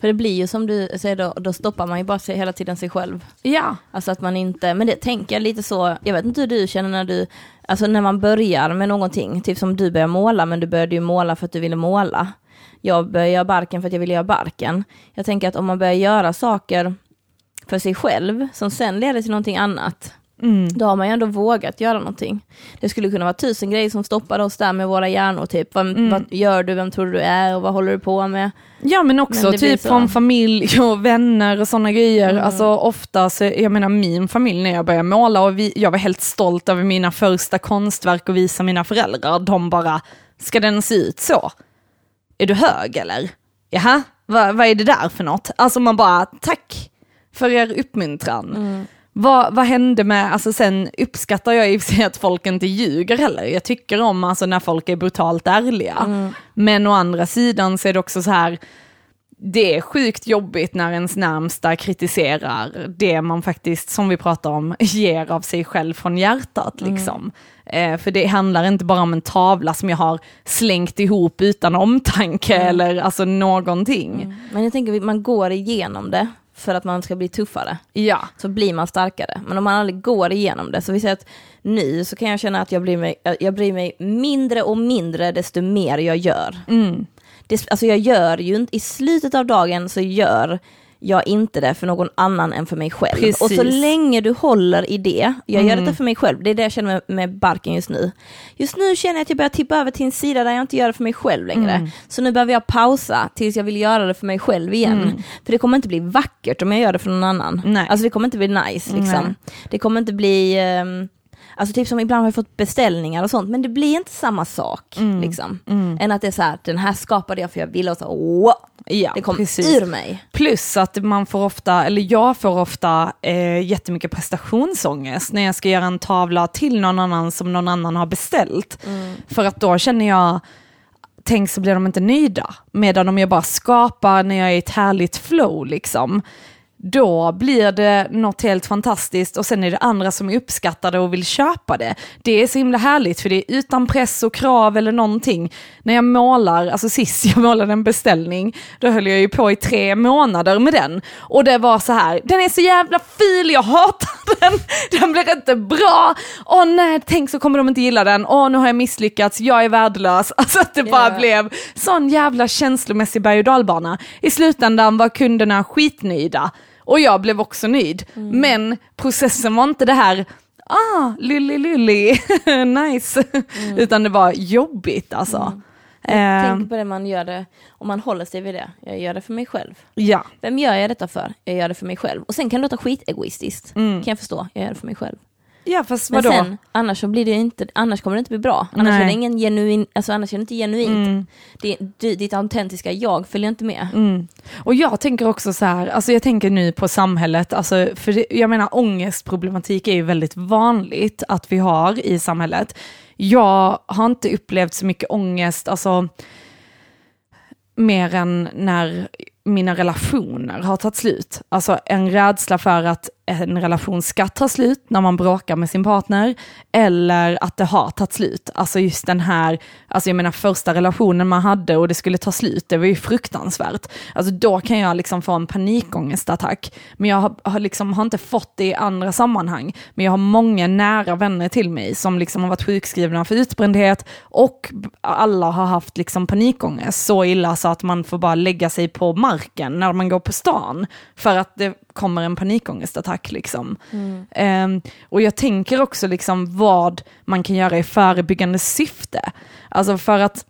För det blir ju som du säger då, då stoppar man ju bara sig, hela tiden sig själv. Ja. Alltså att man inte, men det tänker jag lite så, jag vet inte hur du känner när du, alltså när man börjar med någonting, typ som du börjar måla, men du började ju måla för att du ville måla. jag börjar göra barken för att jag vill göra barken. Jag tänker att om man börjar göra saker för sig själv, som sen leder till någonting annat, Mm. då har man ju ändå vågat göra någonting. Det skulle kunna vara tusen grejer som stoppar oss där med våra hjärnor, typ vad, Mm. vad gör du, vem tror du är och vad håller du på med? Ja men också Men typ från familj (laughs) och vänner och sådana grejer. Mm. Alltså ofta så, jag menar min familj när jag började måla och vi, jag var helt stolt över mina första konstverk och visa mina föräldrar. De bara, ska den se ut så? Är du hög eller? Jaha, vad, vad är det där för något? Alltså man bara, tack för er uppmuntran. Vad, vad hände med, alltså sen uppskattar jag i och för sig att folk inte ljuger heller. Jag tycker om alltså när folk är brutalt ärliga. Men å andra sidan så är det också så här, det är sjukt jobbigt när ens närmsta kritiserar det man faktiskt, som vi pratar om, ger av sig själv från hjärtat. Liksom. Eh, för det handlar inte bara om en tavla som jag har slängt ihop utan omtanke eller alltså någonting. Men jag tänker man går igenom det för att man ska bli tuffare. Ja. så blir man starkare. Men om man aldrig går igenom det, så vi säger att nu så kan jag känna att jag bryr mig, jag bryr mig mindre och mindre desto mer jag gör. Mm. Det, alltså jag gör ju inte, i slutet av dagen så gör jag inte det för någon annan än för mig själv. Precis. Och så länge du håller i det, jag gör Mm. detta för mig själv, det är det jag känner med, med barken just nu. Just nu känner jag att jag börjar tippa över till en sida där jag inte gör det för mig själv längre. Mm. Så nu behöver jag pausa tills jag vill göra det för mig själv igen. För det kommer inte bli vackert om jag gör det för någon annan. Nej. Alltså det kommer inte bli nice liksom. Nej. Det kommer inte bli, ehm, alltså typ som ibland har jag fått beställningar och sånt, men det blir inte samma sak Mm. liksom. Än att det är så här, den här skapade jag för jag ville och så, wow, Ja, det kom precis. ur mig. Plus att man får ofta, eller jag får ofta eh, jättemycket prestationsångest när jag ska göra en tavla till någon annan som någon annan har beställt. För att då känner jag, tänk så blir de inte nöjda. Medan om jag bara skapar när jag är i ett härligt flow liksom. Då blir det något helt fantastiskt och sen är det andra som uppskattar det och vill köpa det. Det är så himla härligt för det är utan press och krav eller någonting. När jag målar, alltså sist jag målade en beställning, då höll jag ju på i tre månader med den. Och det var så här, den är så jävla fil, jag hatar den, (laughs) den blir inte bra. Åh nej, tänk så kommer de inte gilla den, åh nu har jag misslyckats, jag är värdelös. (laughs) Alltså att det bara Ja. blev sån jävla känslomässig berg och dalbana. I slutändan var kunderna skitnöjda och jag blev också nöjd. Men processen var inte det här, ah, lilly lilly, (laughs) nice. Utan det var jobbigt alltså. Eh, Tänk på det man gör det, om man håller sig vid det. Jag gör det för mig själv. ja, Vem gör jag detta för? Jag gör det för mig själv. Och sen kan det låta skitegoistiskt, kan jag förstå. Jag gör det för mig själv. Ja fast Men vadå? sen, annars så blir det inte, annars kommer det inte bli bra. Annars Nej. är det ingen genuin, alltså annars är det inte genuint. Mm. Det, du, ditt autentiska jag följer inte med. Mm. Och jag tänker också så här, alltså jag tänker nu på samhället, alltså för det, jag menar ångestproblematik är ju väldigt vanligt att vi har i samhället. Jag har inte upplevt så mycket ångest, alltså mer än när mina relationer har tagit slut. Alltså en rädsla för att en relation ska ta slut när man bråkar med sin partner, eller att det har tagit slut. Alltså just den här, alltså jag menar första relationen man hade och det skulle ta slut, det var ju fruktansvärt. Alltså då kan jag liksom få en panikångestattack. Men jag har, har, liksom, har inte fått det i andra sammanhang. Men jag har många nära vänner till mig som liksom har varit sjukskrivna för utbrändhet och alla har haft liksom panikångest så illa så att man får bara lägga sig på marken när man går på stan för att det kommer en panikångestattack. Liksom. Ehm, och jag tänker också liksom vad man kan göra i förebyggande syfte. Alltså för att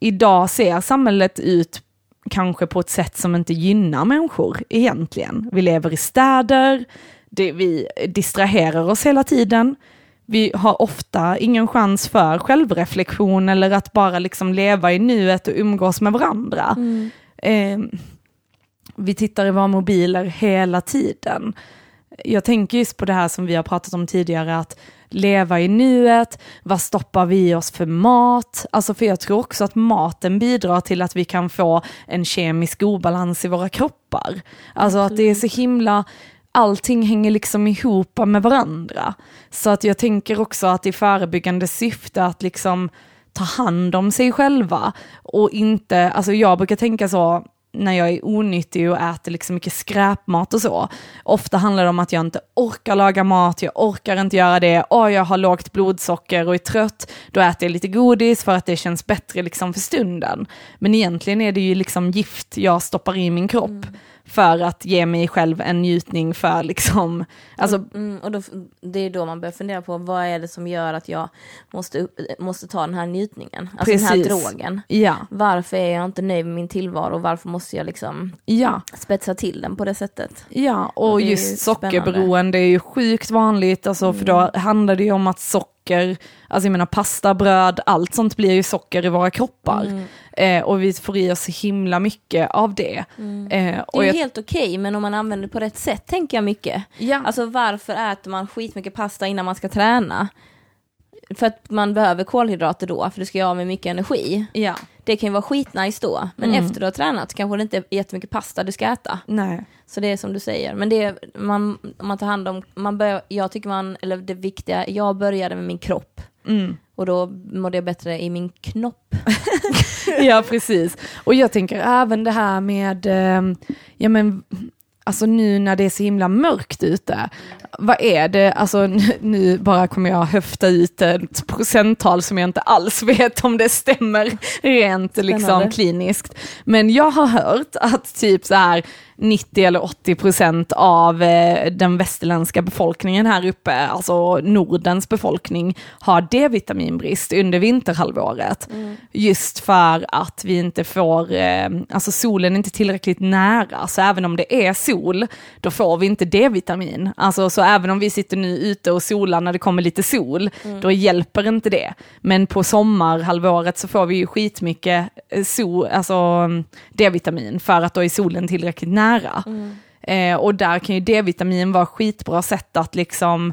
idag ser samhället ut kanske på ett sätt som inte gynnar människor egentligen. Vi lever i städer, det, vi distraherar oss hela tiden. Vi har ofta ingen chans för självreflektion eller att bara liksom leva i nuet och umgås med varandra. Eh, vi tittar i våra mobiler hela tiden. Jag tänker just på det här som vi har pratat om tidigare, att leva i nuet, vad stoppar vi i oss för mat? Alltså för jag tror också att maten bidrar till att vi kan få en kemisk obalans i våra kroppar. Alltså att det är så himla, allting hänger liksom ihop med varandra. Så att jag tänker också att i förebyggande syfte att liksom ta hand om sig själva och inte, alltså jag brukar tänka så, när jag är onyttig och äter liksom mycket skräpmat och så. Ofta handlar det om att jag inte orkar laga mat, jag orkar inte göra det, och jag har lågt blodsocker och är trött, då äter jag lite godis för att det känns bättre liksom för stunden. Men egentligen är det ju liksom gift jag stoppar i min kropp. Mm för att ge mig själv en njutning för liksom, alltså. Mm, och då, det är då man börjar fundera på vad är det som gör att jag måste, måste ta den här njutningen, alltså Precis. den här drogen. Ja. Varför är jag inte nöjd med min tillvaro, varför måste jag liksom ja. spetsa till den på det sättet? Ja, och, och just sockerberoende är ju sjukt vanligt, alltså, mm. för då mm. handlar det ju om att socker, alltså jag menar pasta, bröd, allt sånt blir ju socker i våra kroppar. Mm. Eh, och vi får i oss himla mycket av det. Mm. Eh, och det är jag... helt okej, okay, men om man använder det på rätt sätt tänker jag mycket. Ja. Alltså varför äter man skitmycket pasta innan man ska träna? För att man behöver kolhydrater då, för du ska göra med mycket energi. Ja. Det kan ju vara skitnice då, men mm. efter du har tränat kanske det inte är jättemycket pasta du ska äta. Nej. Så det är som du säger, men det är, man, man tar hand om, man bör, jag tycker man, eller det viktiga, jag började med min kropp. Mm. Och då mådde jag bättre i min knopp. (laughs) ja, precis. Och jag tänker även det här med, eh, ja men, alltså nu när det är så himla mörkt ute, vad är det, alltså nu bara kommer jag höfta ut ett procenttal som jag inte alls vet om det stämmer rent liksom kliniskt. Men jag har hört att typ så här 90 eller 80 procent av eh, den västerländska befolkningen här uppe, alltså Nordens befolkning, har D-vitaminbrist under vinterhalvåret. Mm. Just för att vi inte får, eh, alltså solen är inte tillräckligt nära, så även om det är sol, då får vi inte D-vitamin. Alltså så även om vi sitter nu ute och solar när det kommer lite sol, mm. då hjälper inte det. Men på sommarhalvåret så får vi ju skitmycket eh, sol, alltså D-vitamin för att då är solen tillräckligt nära nära. Mm. Eh, och där kan ju D-vitamin vara skitbra sätt att liksom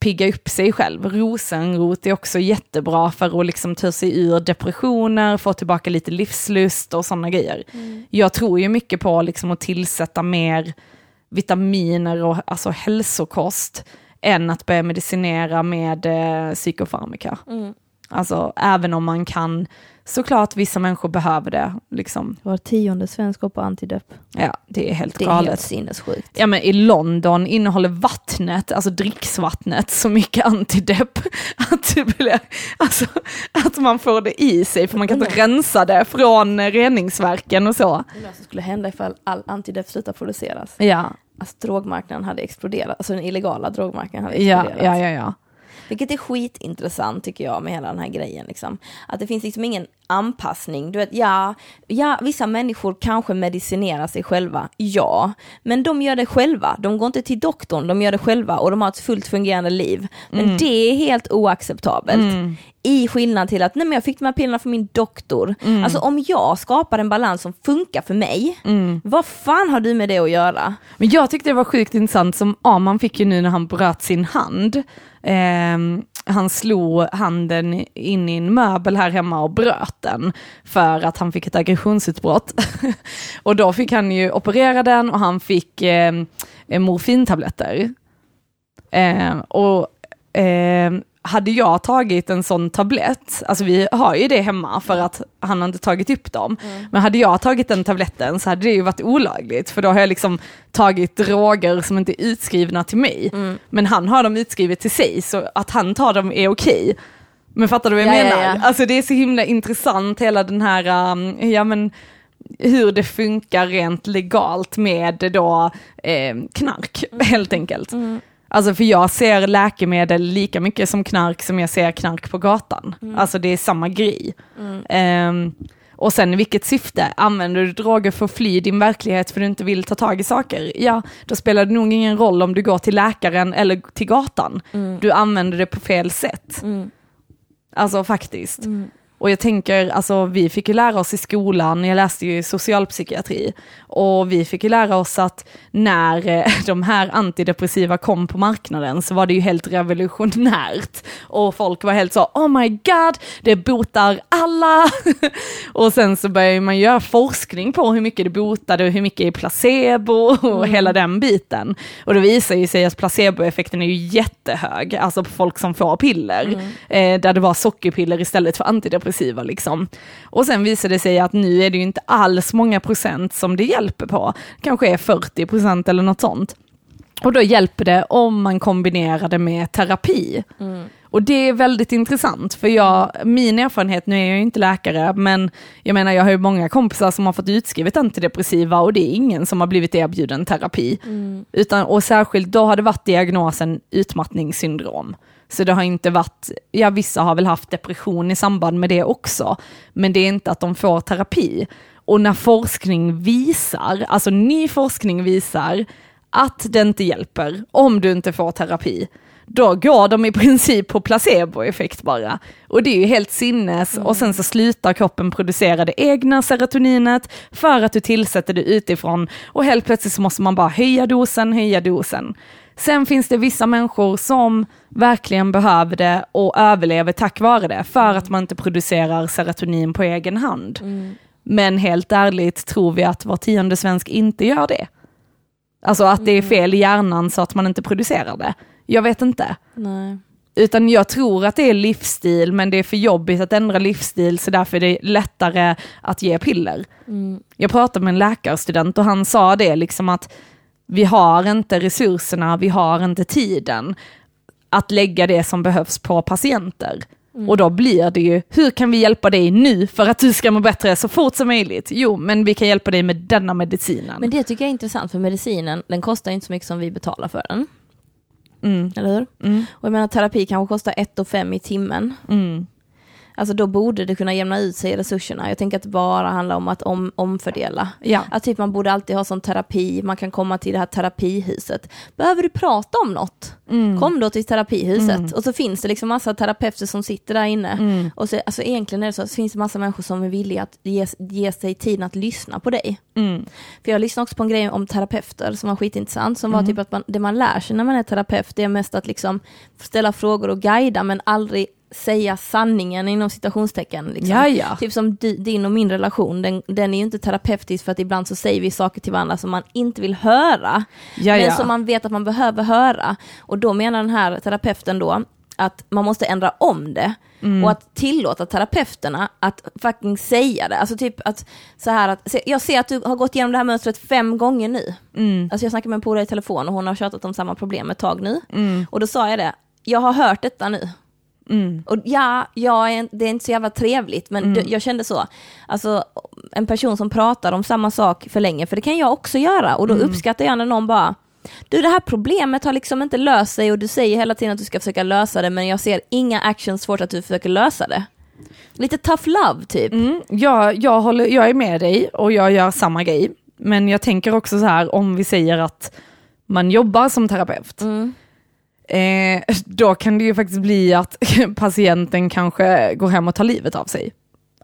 pigga upp sig själv. Rosenrot är också jättebra för att liksom ta sig ur depressioner, få tillbaka lite livslust och sådana grejer. Mm. Jag tror ju mycket på liksom att tillsätta mer vitaminer och alltså hälsokost än att börja medicinera med eh, psykofarmaka. Mm. Alltså även om man kan såklart vissa människor behöver det. Liksom. Var tionde svensk går på antidepp. Ja, det är helt det galet. Det är helt sinnessjukt. Ja men i London innehåller vattnet, alltså dricksvattnet, så mycket antidepp (laughs) att, alltså, att man får det i sig, för man kan inte rensa det från reningsverken och så. Det som skulle hända ifall all antidepp slutar produceras. Ja. Alltså drogmarknaden hade exploderat, alltså den illegala drogmarknaden hade exploderat. Ja, ja, ja. ja. Vilket är skitintressant tycker jag med hela den här grejen. Liksom. Att det finns liksom ingen anpassning. Du vet, ja, ja, vissa människor kanske medicinerar sig själva, ja. Men de gör det själva, de går inte till doktorn, de gör det själva och de har ett fullt fungerande liv. Men mm. det är helt oacceptabelt. Mm. I skillnad till att, nej men jag fick de här pillerna från min doktor. Mm. Alltså om jag skapar en balans som funkar för mig, mm. vad fan har du med det att göra? Men jag tyckte det var sjukt intressant som Aman fick ju nu när han bröt sin hand. Eh, han slog handen in i en möbel här hemma och bröt den för att han fick ett aggressionsutbrott. (laughs) och då fick han ju operera den och han fick eh, morfintabletter. Eh, och eh, hade jag tagit en sån tablett, alltså vi har ju det hemma för att han har inte tagit upp dem, mm. men hade jag tagit den tabletten så hade det ju varit olagligt, för då har jag liksom tagit droger som inte är utskrivna till mig, mm. men han har dem utskrivet till sig, så att han tar dem är okej. Men fattar du vad jag ja, menar? Ja, ja. Alltså det är så himla intressant hela den här, um, ja men hur det funkar rent legalt med då eh, knark mm. helt enkelt. Mm. Alltså för jag ser läkemedel lika mycket som knark som jag ser knark på gatan. Mm. Alltså det är samma grej. Mm. Um, och sen i vilket syfte? Använder du droger för att fly din verklighet för du inte vill ta tag i saker? Ja, då spelar det nog ingen roll om du går till läkaren eller till gatan. Mm. Du använder det på fel sätt. Mm. Alltså faktiskt. Mm. Och jag tänker, alltså vi fick ju lära oss i skolan, jag läste ju socialpsykiatri, och vi fick ju lära oss att när eh, (laughs) de här antidepressiva kom på marknaden så var det ju helt revolutionärt. och folk var helt så, oh my god, det botar alla. (laughs) och sen så började man göra forskning på hur mycket det botade och hur mycket är placebo och mm. hela den biten. Och det visar ju sig att placeboeffekten är ju jättehög, alltså på folk som får piller, mm. eh, där det var sockerpiller istället för antidepressiva liksom. Och sen visade det sig att nu är det ju inte alls många procent som det hjälper på, kanske är 40 procent eller något sånt. Och då hjälper det om man kombinerar det med terapi. Mm. Och det är väldigt intressant, för jag, min erfarenhet, nu är jag ju inte läkare, men jag menar jag har ju många kompisar som har fått utskrivet antidepressiva och det är ingen som har blivit erbjuden terapi. Mm. Utan, och särskilt då har det varit diagnosen utmattningssyndrom. Så det har inte varit, ja vissa har väl haft depression i samband med det också, men det är inte att de får terapi. Och när forskning visar, alltså ny forskning visar att det inte hjälper om du inte får terapi, då går de i princip på placeboeffekt bara. Och det är ju helt sinnes mm. och sen så slutar kroppen producera det egna serotoninet för att du tillsätter det utifrån och helt plötsligt så måste man bara höja dosen, höja dosen. Sen finns det vissa människor som verkligen behöver det och överlever tack vare det, för att man inte producerar serotonin på egen hand. Mm. Men helt ärligt tror vi att var tionde svensk inte gör det. Alltså att det är mm. fel i hjärnan så att man inte producerar det. Jag vet inte. Nej. Utan jag tror att det är livsstil, men det är för jobbigt att ändra livsstil, så därför är det lättare att ge piller. Mm. Jag pratade med en läkarstudent och han sa det, liksom att vi har inte resurserna, vi har inte tiden att lägga det som behövs på patienter. Mm. Och då blir det ju, hur kan vi hjälpa dig nu för att du ska må bättre så fort som möjligt? Jo, men vi kan hjälpa dig med denna medicinen. Men det tycker jag är intressant, för medicinen, den kostar inte så mycket som vi betalar för den. Mm. Eller hur? Mm. Och jag menar terapi kanske kostar 1 5 i timmen. Mm. Alltså då borde det kunna jämna ut sig resurserna. Jag tänker att det bara handlar om att om, omfördela. Ja. Att typ man borde alltid ha sån terapi, man kan komma till det här terapihuset. Behöver du prata om något? Mm. Kom då till terapihuset. Mm. Och så finns det liksom massa terapeuter som sitter där inne. Mm. Och så, alltså egentligen är det så, så finns det massa människor som är villiga att ge, ge sig tiden att lyssna på dig. Mm. För jag lyssnade också på en grej om terapeuter som var skitintressant, som var mm. typ att man, det man lär sig när man är terapeut, det är mest att liksom ställa frågor och guida, men aldrig säga sanningen inom citationstecken. Liksom. Typ som din och min relation, den, den är ju inte terapeutisk för att ibland så säger vi saker till varandra som man inte vill höra, Jaja. men som man vet att man behöver höra. Och då menar den här terapeuten då att man måste ändra om det. Mm. Och att tillåta terapeuterna att fucking säga det. Alltså typ att så här att, jag ser att du har gått igenom det här mönstret fem gånger nu. Mm. Alltså jag snackade med en polare i telefon och hon har tjatat om samma problem ett tag nu. Mm. Och då sa jag det, jag har hört detta nu. Mm. Och ja, jag är, det är inte så jävla trevligt, men mm. jag kände så. Alltså, en person som pratar om samma sak för länge, för det kan jag också göra. Och då mm. uppskattar jag när någon bara, du det här problemet har liksom inte löst sig och du säger hela tiden att du ska försöka lösa det, men jag ser inga actions för att du försöker lösa det. Lite tough love typ. Mm, ja, jag, håller, jag är med dig och jag gör samma grej. Men jag tänker också så här, om vi säger att man jobbar som terapeut, mm eh, (laughs) då kan det ju faktiskt bli att (laughs) patienten kanske går hem och tar livet av sig.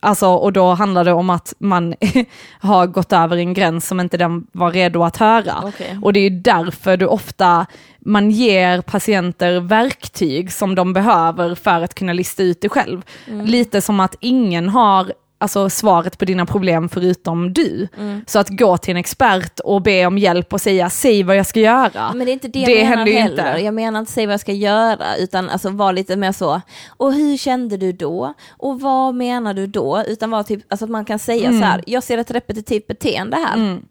Alltså, och då handlar det om att man (laughs) har gått över en gräns som inte den var redo att höra. Okay. Och det är därför du ofta, man ger patienter verktyg som de behöver för att kunna lista ut det själv. Mm. Lite som att ingen har alltså, svaret på dina problem förutom du. Mm. Så att gå till en expert och be om hjälp och säga, säg vad jag ska göra. Men det är inte det, det jag menar heller. Inte. Jag menar inte säg vad jag ska göra, utan alltså vara lite mer så, och hur kände du då? Och vad menar du då? Utan vara typ, alltså att man kan säga mm. så här, jag ser ett repetitivt beteende här. Mm.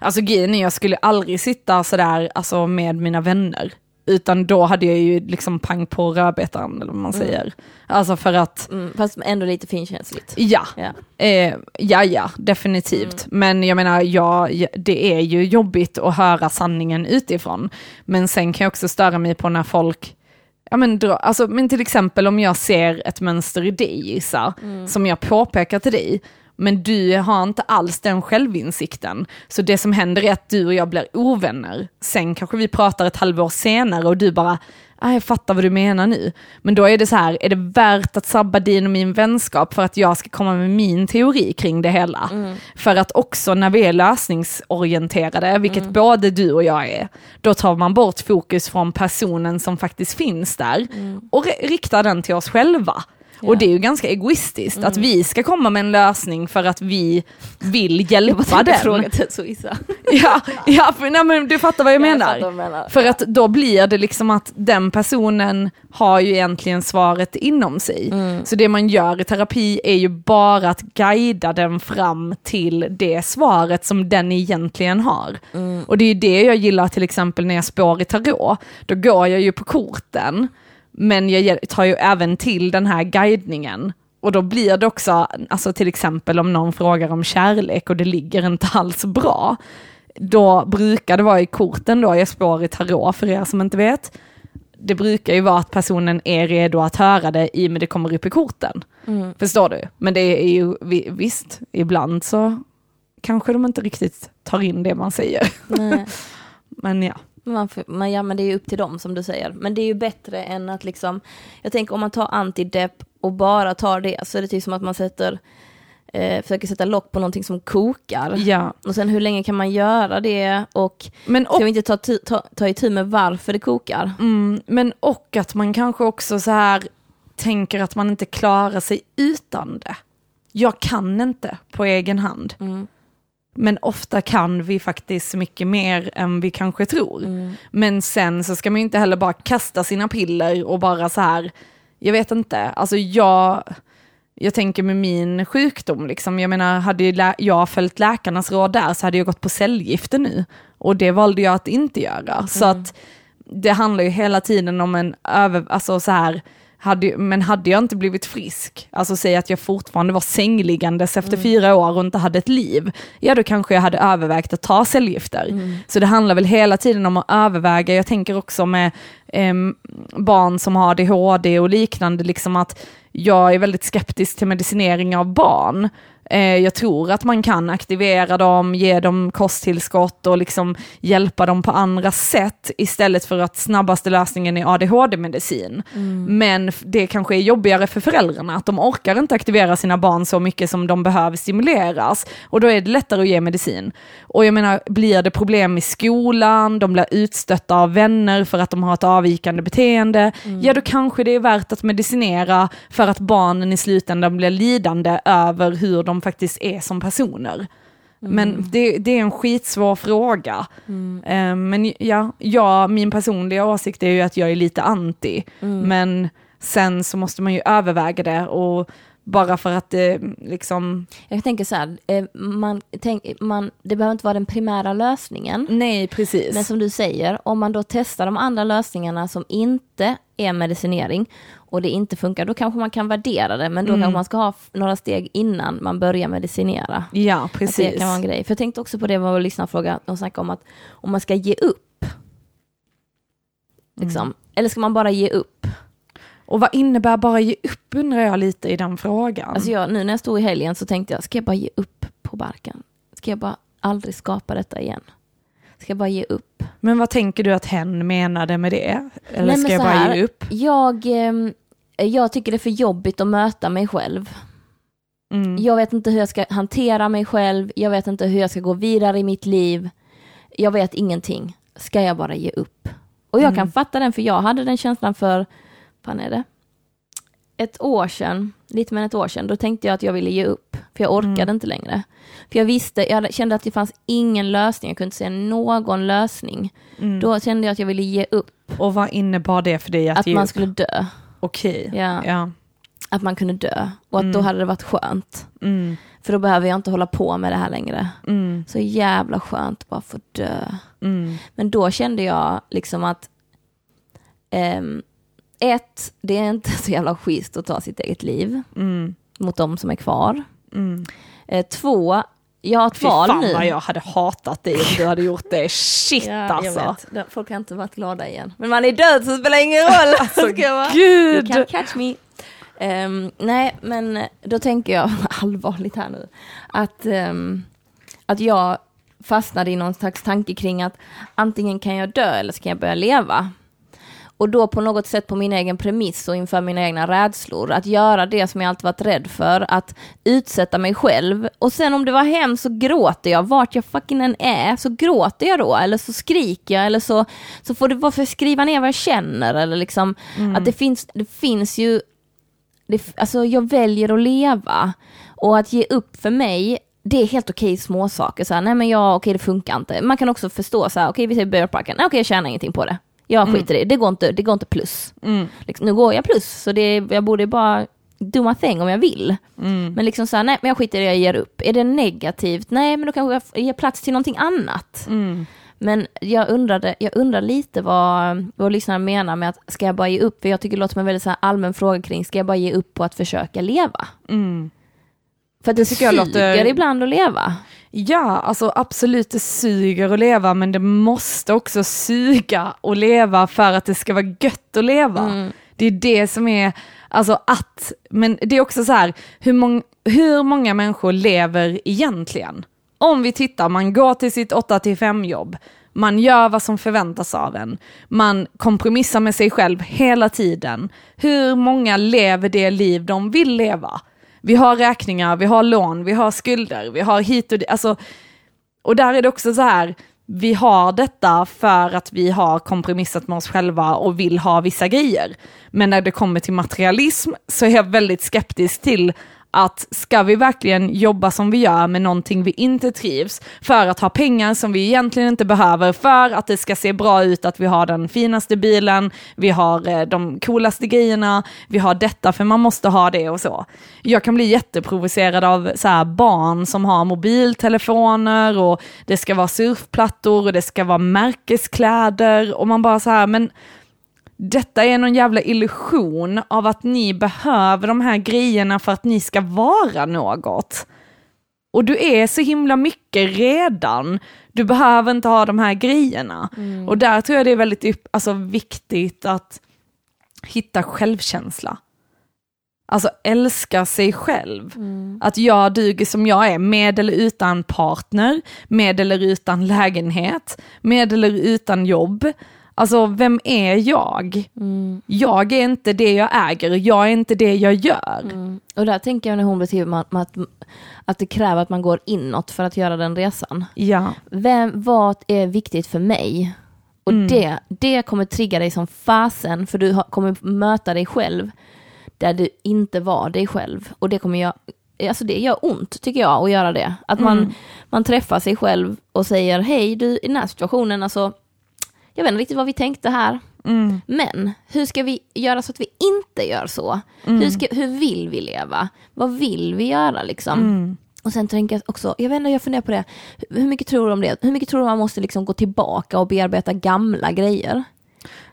Alltså grejen jag skulle aldrig sitta sådär alltså, med mina vänner utan då hade jag ju liksom pang på rödbetan eller vad man mm. säger. Alltså för att... Mm, fast ändå lite finkänsligt. Ja, ja, eh, ja, ja definitivt. Mm. Men jag menar, ja, det är ju jobbigt att höra sanningen utifrån. Men sen kan jag också störa mig på när folk Ja, men, dra, alltså, men till exempel om jag ser ett mönster i dig Gissa, mm. som jag påpekar till dig, men du har inte alls den självinsikten. Så det som händer är att du och jag blir ovänner. Sen kanske vi pratar ett halvår senare och du bara, ah, jag fattar vad du menar nu. Men då är det så här, är det värt att sabba din och min vänskap för att jag ska komma med min teori kring det hela? Mm. För att också när vi är lösningsorienterade, vilket mm. både du och jag är, då tar man bort fokus från personen som faktiskt finns där mm. och riktar den till oss själva. Och det är ju ganska egoistiskt mm. att vi ska komma med en lösning för att vi vill hjälpa den. Fråga till Suiza. (laughs) ja, ja för, nej, men du fattar vad jag, jag menar. menar. För att då blir det liksom att den personen har ju egentligen svaret inom sig. Mm. Så det man gör i terapi är ju bara att guida den fram till det svaret som den egentligen har. Mm. Och det är ju det jag gillar till exempel när jag spår i tarot. Då går jag ju på korten men jag tar ju även till den här guidningen. Och då blir det också, alltså till exempel om någon frågar om kärlek och det ligger inte alls bra, då brukar det vara i korten då, jag spår i tarot för er som inte vet, det brukar ju vara att personen är redo att höra det i och med det kommer upp i korten. Mm. Förstår du? Men det är ju visst, ibland så kanske de inte riktigt tar in det man säger. (laughs) Men ja. Man, man, ja men det är ju upp till dem som du säger. Men det är ju bättre än att liksom, jag tänker om man tar antidepp och bara tar det så är det typ som att man sätter eh, försöker sätta lock på någonting som kokar. Ja. Och sen hur länge kan man göra det och, men och ska vi inte ta, ta, ta itu med varför det kokar? Mm, men och att man kanske också så här tänker att man inte klarar sig utan det. Jag kan inte på egen hand. Mm. Men ofta kan vi faktiskt mycket mer än vi kanske tror. Mm. Men sen så ska man ju inte heller bara kasta sina piller och bara så här, jag vet inte, alltså jag, jag tänker med min sjukdom, liksom, jag menar hade jag följt läkarnas råd där så hade jag gått på cellgifter nu. Och det valde jag att inte göra. Mm. Så att det handlar ju hela tiden om en över, alltså så här, hade, men hade jag inte blivit frisk, alltså säg att jag fortfarande var sängliggandes efter mm. fyra år och inte hade ett liv, ja då kanske jag hade övervägt att ta cellgifter. Mm. Så det handlar väl hela tiden om att överväga, jag tänker också med eh, barn som har ADHD och liknande, liksom att jag är väldigt skeptisk till medicinering av barn. Eh, jag tror att man kan aktivera dem, ge dem kosttillskott och liksom hjälpa dem på andra sätt istället för att snabbaste lösningen är ADHD-medicin. Mm. Men det kanske är jobbigare för föräldrarna, att de orkar inte aktivera sina barn så mycket som de behöver stimuleras och då är det lättare att ge medicin. Och jag menar, blir det problem i skolan, de blir utstötta av vänner för att de har ett avvikande beteende, mm. ja då kanske det är värt att medicinera för att barnen i slutändan blir lidande över hur de faktiskt är som personer. Mm. Men det, det, är en skitsvår fråga. Mm. Eh, men ja, ja, min personliga åsikt är ju att jag är lite anti. Mm. Men sen så måste man ju överväga det och bara för att det liksom... Jag tänker så här, eh, man, tänk, man, det behöver inte vara den primära lösningen. Nej, precis. Men som du säger, om man då testar de andra lösningarna som inte är medicinering och det inte funkar, då kanske man kan värdera det, men då mm. kanske man ska ha några steg innan man börjar medicinera. Ja, precis. det kan vara en grej. För jag tänkte också på det vad vår lyssnarfråga, de snackade om att om man ska ge upp, liksom, mm. eller ska man bara ge upp? Och vad innebär bara ge upp undrar jag lite i den frågan. Alltså jag, nu när jag stod i helgen så tänkte jag, ska jag bara ge upp på barken? Ska jag bara aldrig skapa detta igen? Ska jag bara ge upp? Men vad tänker du att hen menade med det? Eller Nej, ska jag bara här, ge upp? Jag, ehm, jag tycker det är för jobbigt att möta mig själv. Mm. Jag vet inte hur jag ska hantera mig själv, jag vet inte hur jag ska gå vidare i mitt liv. Jag vet ingenting. Ska jag bara ge upp? Och jag mm. kan fatta den, för jag hade den känslan för, fan är det? Ett år sedan, lite mer än ett år sedan, då tänkte jag att jag ville ge upp, för jag orkade mm. inte längre. För jag visste, jag kände att det fanns ingen lösning, jag kunde inte se någon lösning. Mm. Då kände jag att jag ville ge upp. Och vad innebar det för dig att, att ge man upp? skulle dö. Okej. Okay. Ja. ja. Att man kunde dö och att mm. då hade det varit skönt. Mm. För då behöver jag inte hålla på med det här längre. Mm. Så jävla skönt att bara få dö. Mm. Men då kände jag liksom att um, ett, det är inte så jävla schysst att ta sitt eget liv mm. mot de som är kvar. Mm. Eh, två, jag har ett Fy val fan nu. vad jag hade hatat dig om du hade gjort det. (laughs) Shit ja, alltså. Folk har inte varit glada igen. Men man är död så det spelar ingen roll. (laughs) alltså, gud. You can't catch me. Um, nej, men då tänker jag (laughs) allvarligt här nu. Att, um, att jag fastnade i någon slags tanke kring att antingen kan jag dö eller ska jag börja leva. Och då på något sätt på min egen premiss och inför mina egna rädslor, att göra det som jag alltid varit rädd för, att utsätta mig själv. Och sen om det var hemskt så gråter jag, vart jag fucking än är, så gråter jag då, eller så skriker jag, eller så, så får det vara för att skriva ner vad jag känner, eller liksom, mm. att det finns, det finns ju, det, alltså jag väljer att leva. Och att ge upp för mig det är helt okej små saker. Så här, nej men ja, okej det funkar inte. Man kan också förstå så här, okej vi säger Bearparken, nej okej jag tjänar ingenting på det. Jag mm. skiter mm. i det, det går inte, det går inte plus. Mm. Liksom, nu går jag plus, så det, jag borde bara do my thing om jag vill. Mm. Men liksom så här, nej men jag skiter i det, jag ger upp. Är det negativt? Nej men då kanske jag ger plats till någonting annat. Mm. Men jag undrade, jag undrar lite vad, vad lyssnaren menar med att ska jag bara ge upp? För jag tycker det låter som en väldigt så allmän fråga kring, ska jag bara ge upp på att försöka leva? Mm. För att det tycker jag låter... ibland att leva. Ja, alltså absolut det suger att leva, men det måste också suga att leva för att det ska vara gött att leva. Mm. Det är det som är, alltså att, men det är också så här, hur, mång, hur många människor lever egentligen? Om vi tittar, man går till sitt 8 5 jobb, man gör vad som förväntas av en, man kompromissar med sig själv hela tiden. Hur många lever det liv de vill leva? Vi har räkningar, vi har lån, vi har skulder, vi har hit och dit. Alltså, och där är det också så här, vi har detta för att vi har kompromissat med oss själva och vill ha vissa grejer. Men när det kommer till materialism så är jag väldigt skeptisk till att ska vi verkligen jobba som vi gör med någonting vi inte trivs, för att ha pengar som vi egentligen inte behöver, för att det ska se bra ut att vi har den finaste bilen, vi har eh, de coolaste grejerna, vi har detta för man måste ha det och så. Jag kan bli jätteprovocerad av så här, barn som har mobiltelefoner och det ska vara surfplattor och det ska vara märkeskläder och man bara så här, men detta är någon jävla illusion av att ni behöver de här grejerna för att ni ska vara något. Och du är så himla mycket redan. Du behöver inte ha de här grejerna. Mm. Och där tror jag det är väldigt alltså, viktigt att hitta självkänsla. Alltså älska sig själv. Mm. Att jag duger som jag är, med eller utan partner, med eller utan lägenhet, med eller utan jobb. Alltså vem är jag? Mm. Jag är inte det jag äger, jag är inte det jag gör. Mm. Och där tänker jag när hon beskriver att, att, att det kräver att man går inåt för att göra den resan. Ja. Vem, vad är viktigt för mig? Och mm. det, det kommer trigga dig som fasen, för du kommer möta dig själv där du inte var dig själv. Och det kommer jag Alltså det gör ont tycker jag att göra det. Att man, mm. man träffar sig själv och säger hej du i den här situationen, alltså jag vet inte riktigt vad vi tänkte här. Mm. Men hur ska vi göra så att vi inte gör så? Mm. Hur, ska, hur vill vi leva? Vad vill vi göra liksom? Mm. Och sen tänker jag också, jag vet inte, jag funderar på det, hur mycket tror du om det? Hur mycket tror du man måste liksom gå tillbaka och bearbeta gamla grejer?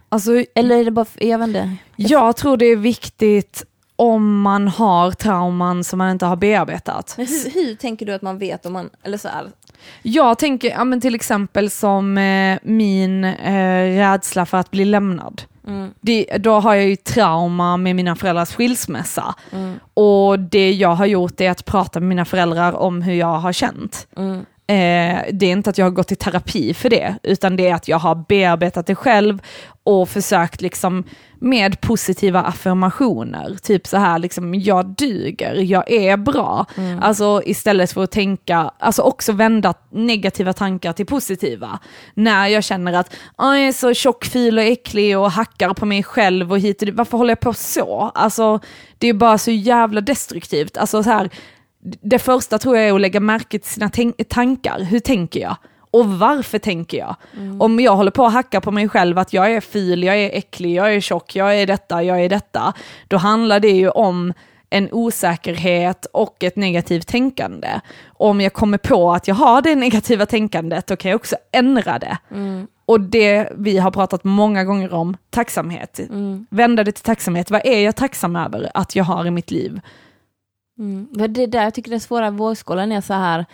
Alltså, Eller är det bara, jag vet inte. Jag tror det är viktigt om man har trauman som man inte har bearbetat. Men hur, hur tänker du att man vet om man, eller så här, jag tänker ja, men till exempel som eh, min eh, rädsla för att bli lämnad. Mm. Det, då har jag ju trauma med mina föräldrars skilsmässa. Mm. Och det jag har gjort är att prata med mina föräldrar om hur jag har känt. Mm. Eh, det är inte att jag har gått i terapi för det, utan det är att jag har bearbetat det själv och försökt liksom med positiva affirmationer. Typ så här, liksom, jag duger, jag är bra. Mm. Alltså istället för att tänka, alltså också vända negativa tankar till positiva. När jag känner att jag är så tjock, fil och äcklig och hackar på mig själv och hit och dit, varför håller jag på så? Alltså det är bara så jävla destruktivt. Alltså så här, det första tror jag är att lägga märke till sina tankar, hur tänker jag? Och varför tänker jag? Mm. Om jag håller på att hacka på mig själv att jag är fil, jag är äcklig, jag är tjock, jag är detta, jag är detta. Då handlar det ju om en osäkerhet och ett negativt tänkande. Om jag kommer på att jag har det negativa tänkandet, då kan jag också ändra det. Mm. Och det vi har pratat många gånger om, tacksamhet. Mm. Vända det till tacksamhet. Vad är jag tacksam över att jag har i mitt liv? Mm. Det där jag tycker den svåra vågskålen är så här,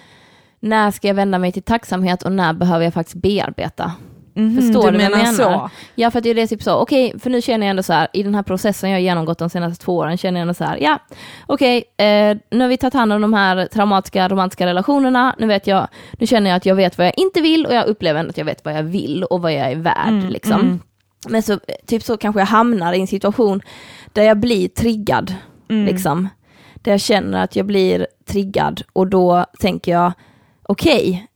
när ska jag vända mig till tacksamhet och när behöver jag faktiskt bearbeta? Mm, Förstår du, vad jag menar? Så. Ja, för att det är typ så, okej, okay, för nu känner jag ändå så här, i den här processen jag genomgått de senaste två åren, känner jag ändå så här, ja, okej, okay, eh, nu har vi tagit hand om de här traumatiska romantiska relationerna, nu vet jag, nu känner jag att jag vet vad jag inte vill och jag upplever ändå att jag vet vad jag vill och vad jag är värd, mm, liksom. Mm. Men så, typ så kanske jag hamnar i en situation där jag blir triggad, Mm. liksom. Där jag känner att jag blir triggad och då tänker jag, okej,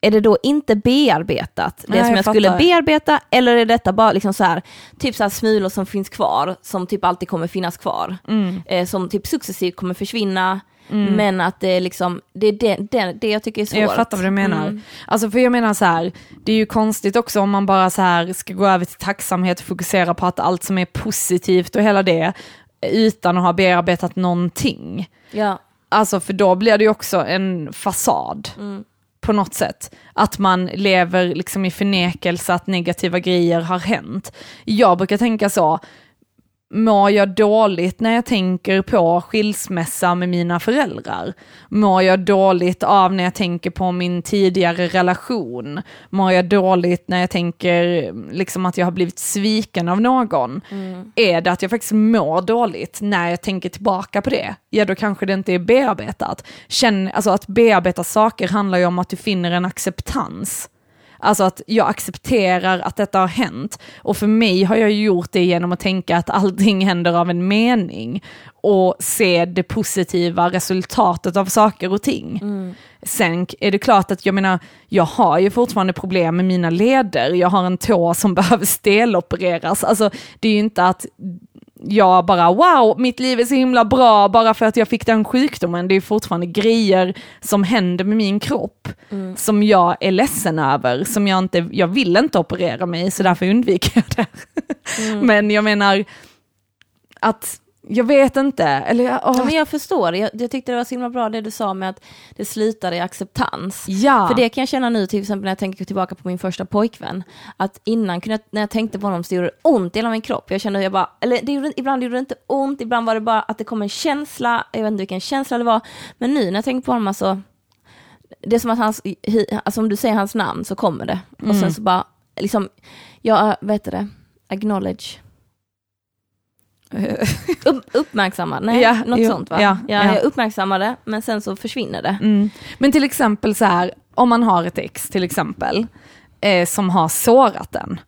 är det då inte bearbetat, det Nej, som jag, jag skulle bearbeta, eller är detta bara liksom så här, typ så här smulor som finns kvar, som typ alltid kommer finnas kvar, Mm. eh, som typ successivt kommer försvinna, men att det är liksom, det är det, det, det jag tycker är svårt. Jag fattar vad du menar. Mm. Alltså för jag menar så här, det är ju konstigt också om man bara så här ska gå över till tacksamhet och fokusera på att allt som är positivt och hela det, utan att ha bearbetat någonting. Ja. Alltså för då blir det ju också en fasad Mm. på något sätt. Att man lever liksom i förnekelse att negativa grejer har hänt. Jag brukar tänka så, mår jag dåligt när jag tänker på skilsmässa med mina föräldrar? Mår jag dåligt av när jag tänker på min tidigare relation? Mår jag dåligt när jag tänker liksom att jag har blivit sviken av någon? Är det att jag faktiskt mår dåligt när jag tänker tillbaka på det? Ja, då kanske det inte är bearbetat. Känn, alltså att bearbeta saker handlar ju om att du finner en acceptans. Alltså att jag accepterar att detta har hänt. Och för mig har jag gjort det genom att tänka att allting händer av en mening. Och se det positiva resultatet av saker och ting. Sen är det klart att jag menar, jag har ju fortfarande problem med mina leder. Jag har en tå som (laughs) behöver stelopereras. Alltså det är ju inte att jag bara wow, mitt liv är så himla bra bara för att jag fick den sjukdomen. Det är fortfarande grejer som händer med min kropp som jag är ledsen över, som jag inte, jag vill inte operera mig så därför undviker jag det. (laughs) Men jag menar att, jag vet inte, eller Ja, men jag förstår, jag, jag tyckte det var så himla bra det du sa med att det slutar i acceptans. ja. För det kan jag känna nu till exempel när jag tänker tillbaka på min första pojkvän. Att innan, kunde jag, när jag tänkte på honom så gjorde det ont i hela min kropp. Jag kände att jag bara, eller det gjorde, ibland gjorde det inte ont, ibland var det bara att det kom en känsla, jag vet inte vilken känsla det var. Men nu när jag tänker på honom alltså, det är som att hans, alltså om du säger hans namn så kommer det. Och Mm. sen så bara, liksom, jag, heter det, acknowledge. (laughs) Upp, uppmärksamma, nej Ja, något jo, sånt va? ja, ja, ja. Jag uppmärksammar det, men sen så försvinner det. Mm. Men till exempel så här, om man har ett ex till exempel, eh, som har sårat den,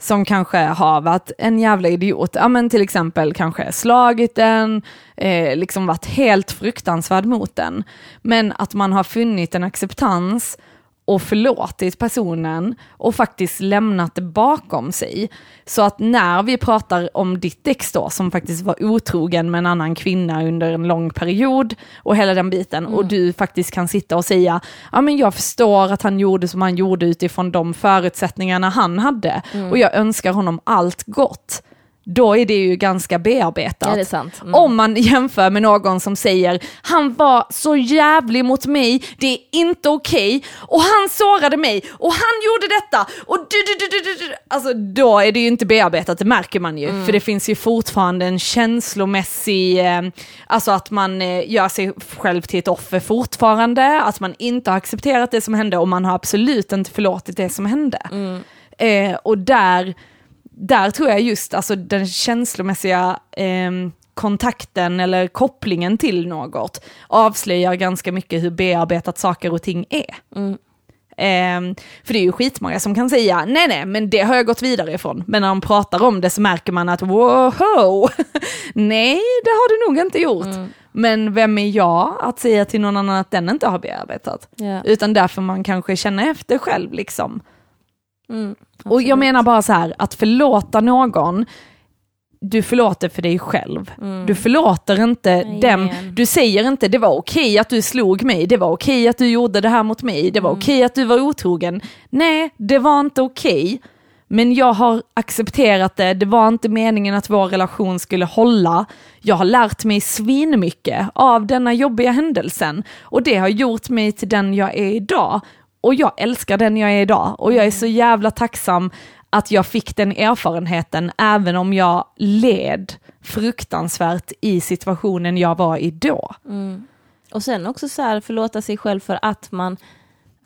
som kanske har varit en jävla idiot, ja men till exempel kanske slagit den, eh, liksom varit helt fruktansvärd mot den, men att man har funnit en acceptans och förlåtit personen och faktiskt lämnat det bakom sig. Så att när vi pratar om ditt ex då, som faktiskt var otrogen med en annan kvinna under en lång period och hela den biten, och du faktiskt kan sitta och säga, ja men jag förstår att han gjorde som han gjorde utifrån de förutsättningarna han hade, och jag önskar honom allt gott. Då är det ju ganska bearbetat. Ja. Mm. Om man (laughs) jämför med någon som säger han var så jävlig mot mig, det är inte okej, och han sårade mig, och han gjorde detta, och du, du, du, du, du. Alltså då är det ju inte bearbetat, det märker man ju, Mm. för det finns ju fortfarande en känslomässig, eh, alltså att man eh, gör sig själv till ett offer fortfarande, att man inte har accepterat det som hände, och man har absolut inte förlåtit det som hände. Mm. Eh, och där där tror jag just alltså den känslomässiga ehm, kontakten eller kopplingen till något avslöjar ganska mycket hur bearbetat saker och ting är. Ehm, för det är ju skitmånga som kan säga, nej nej, men det har jag gått vidare ifrån. Men när de pratar om det så märker man att, wow, (laughs) nej det har du nog inte gjort. Men vem är jag att säga till någon annan att den inte har bearbetat? Ja. Utan därför man kanske känner efter själv liksom. Mm, Och jag menar bara så här, att förlåta någon, du förlåter för dig själv. Du förlåter inte Nej, dem, igen. du säger inte det var okej att du slog mig, det var okej att du gjorde det här mot mig, det var okej att du var otrogen. Nej, det var inte okej. Men jag har accepterat det, det var inte meningen att vår relation skulle hålla. Jag har lärt mig svinmycket av denna jobbiga händelsen och det har gjort mig till den jag är idag. Och jag älskar den jag är idag och jag är så jävla tacksam att jag fick den erfarenheten även om jag led fruktansvärt i situationen jag var i då. Och sen också så här förlåta sig själv för att man,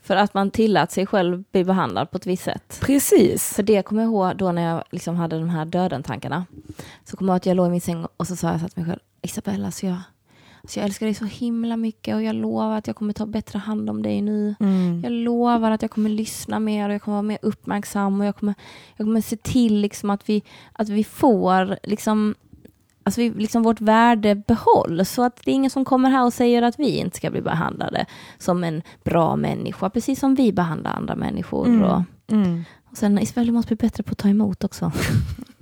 för att man tillät sig själv bli behandlad på ett visst sätt. Precis. För det kommer jag ihåg då när jag liksom hade de här döden-tankarna. Så kommer jag ihåg att jag låg i min säng och så sa jag till mig själv, Isabella, så jag, Så jag älskar dig så himla mycket och jag lovar att jag kommer ta bättre hand om dig nu. Mm. Jag lovar att jag kommer lyssna mer och jag kommer vara mer uppmärksam och jag kommer, jag kommer se till liksom att, vi, att vi får liksom, alltså vi, liksom vårt värde behålls så att det är ingen som kommer här och säger att vi inte ska bli behandlade som en bra människa, precis som vi behandlar andra människor. Mm. Och, Mm. och sen Isabelle, du måste bli bättre på att ta emot också.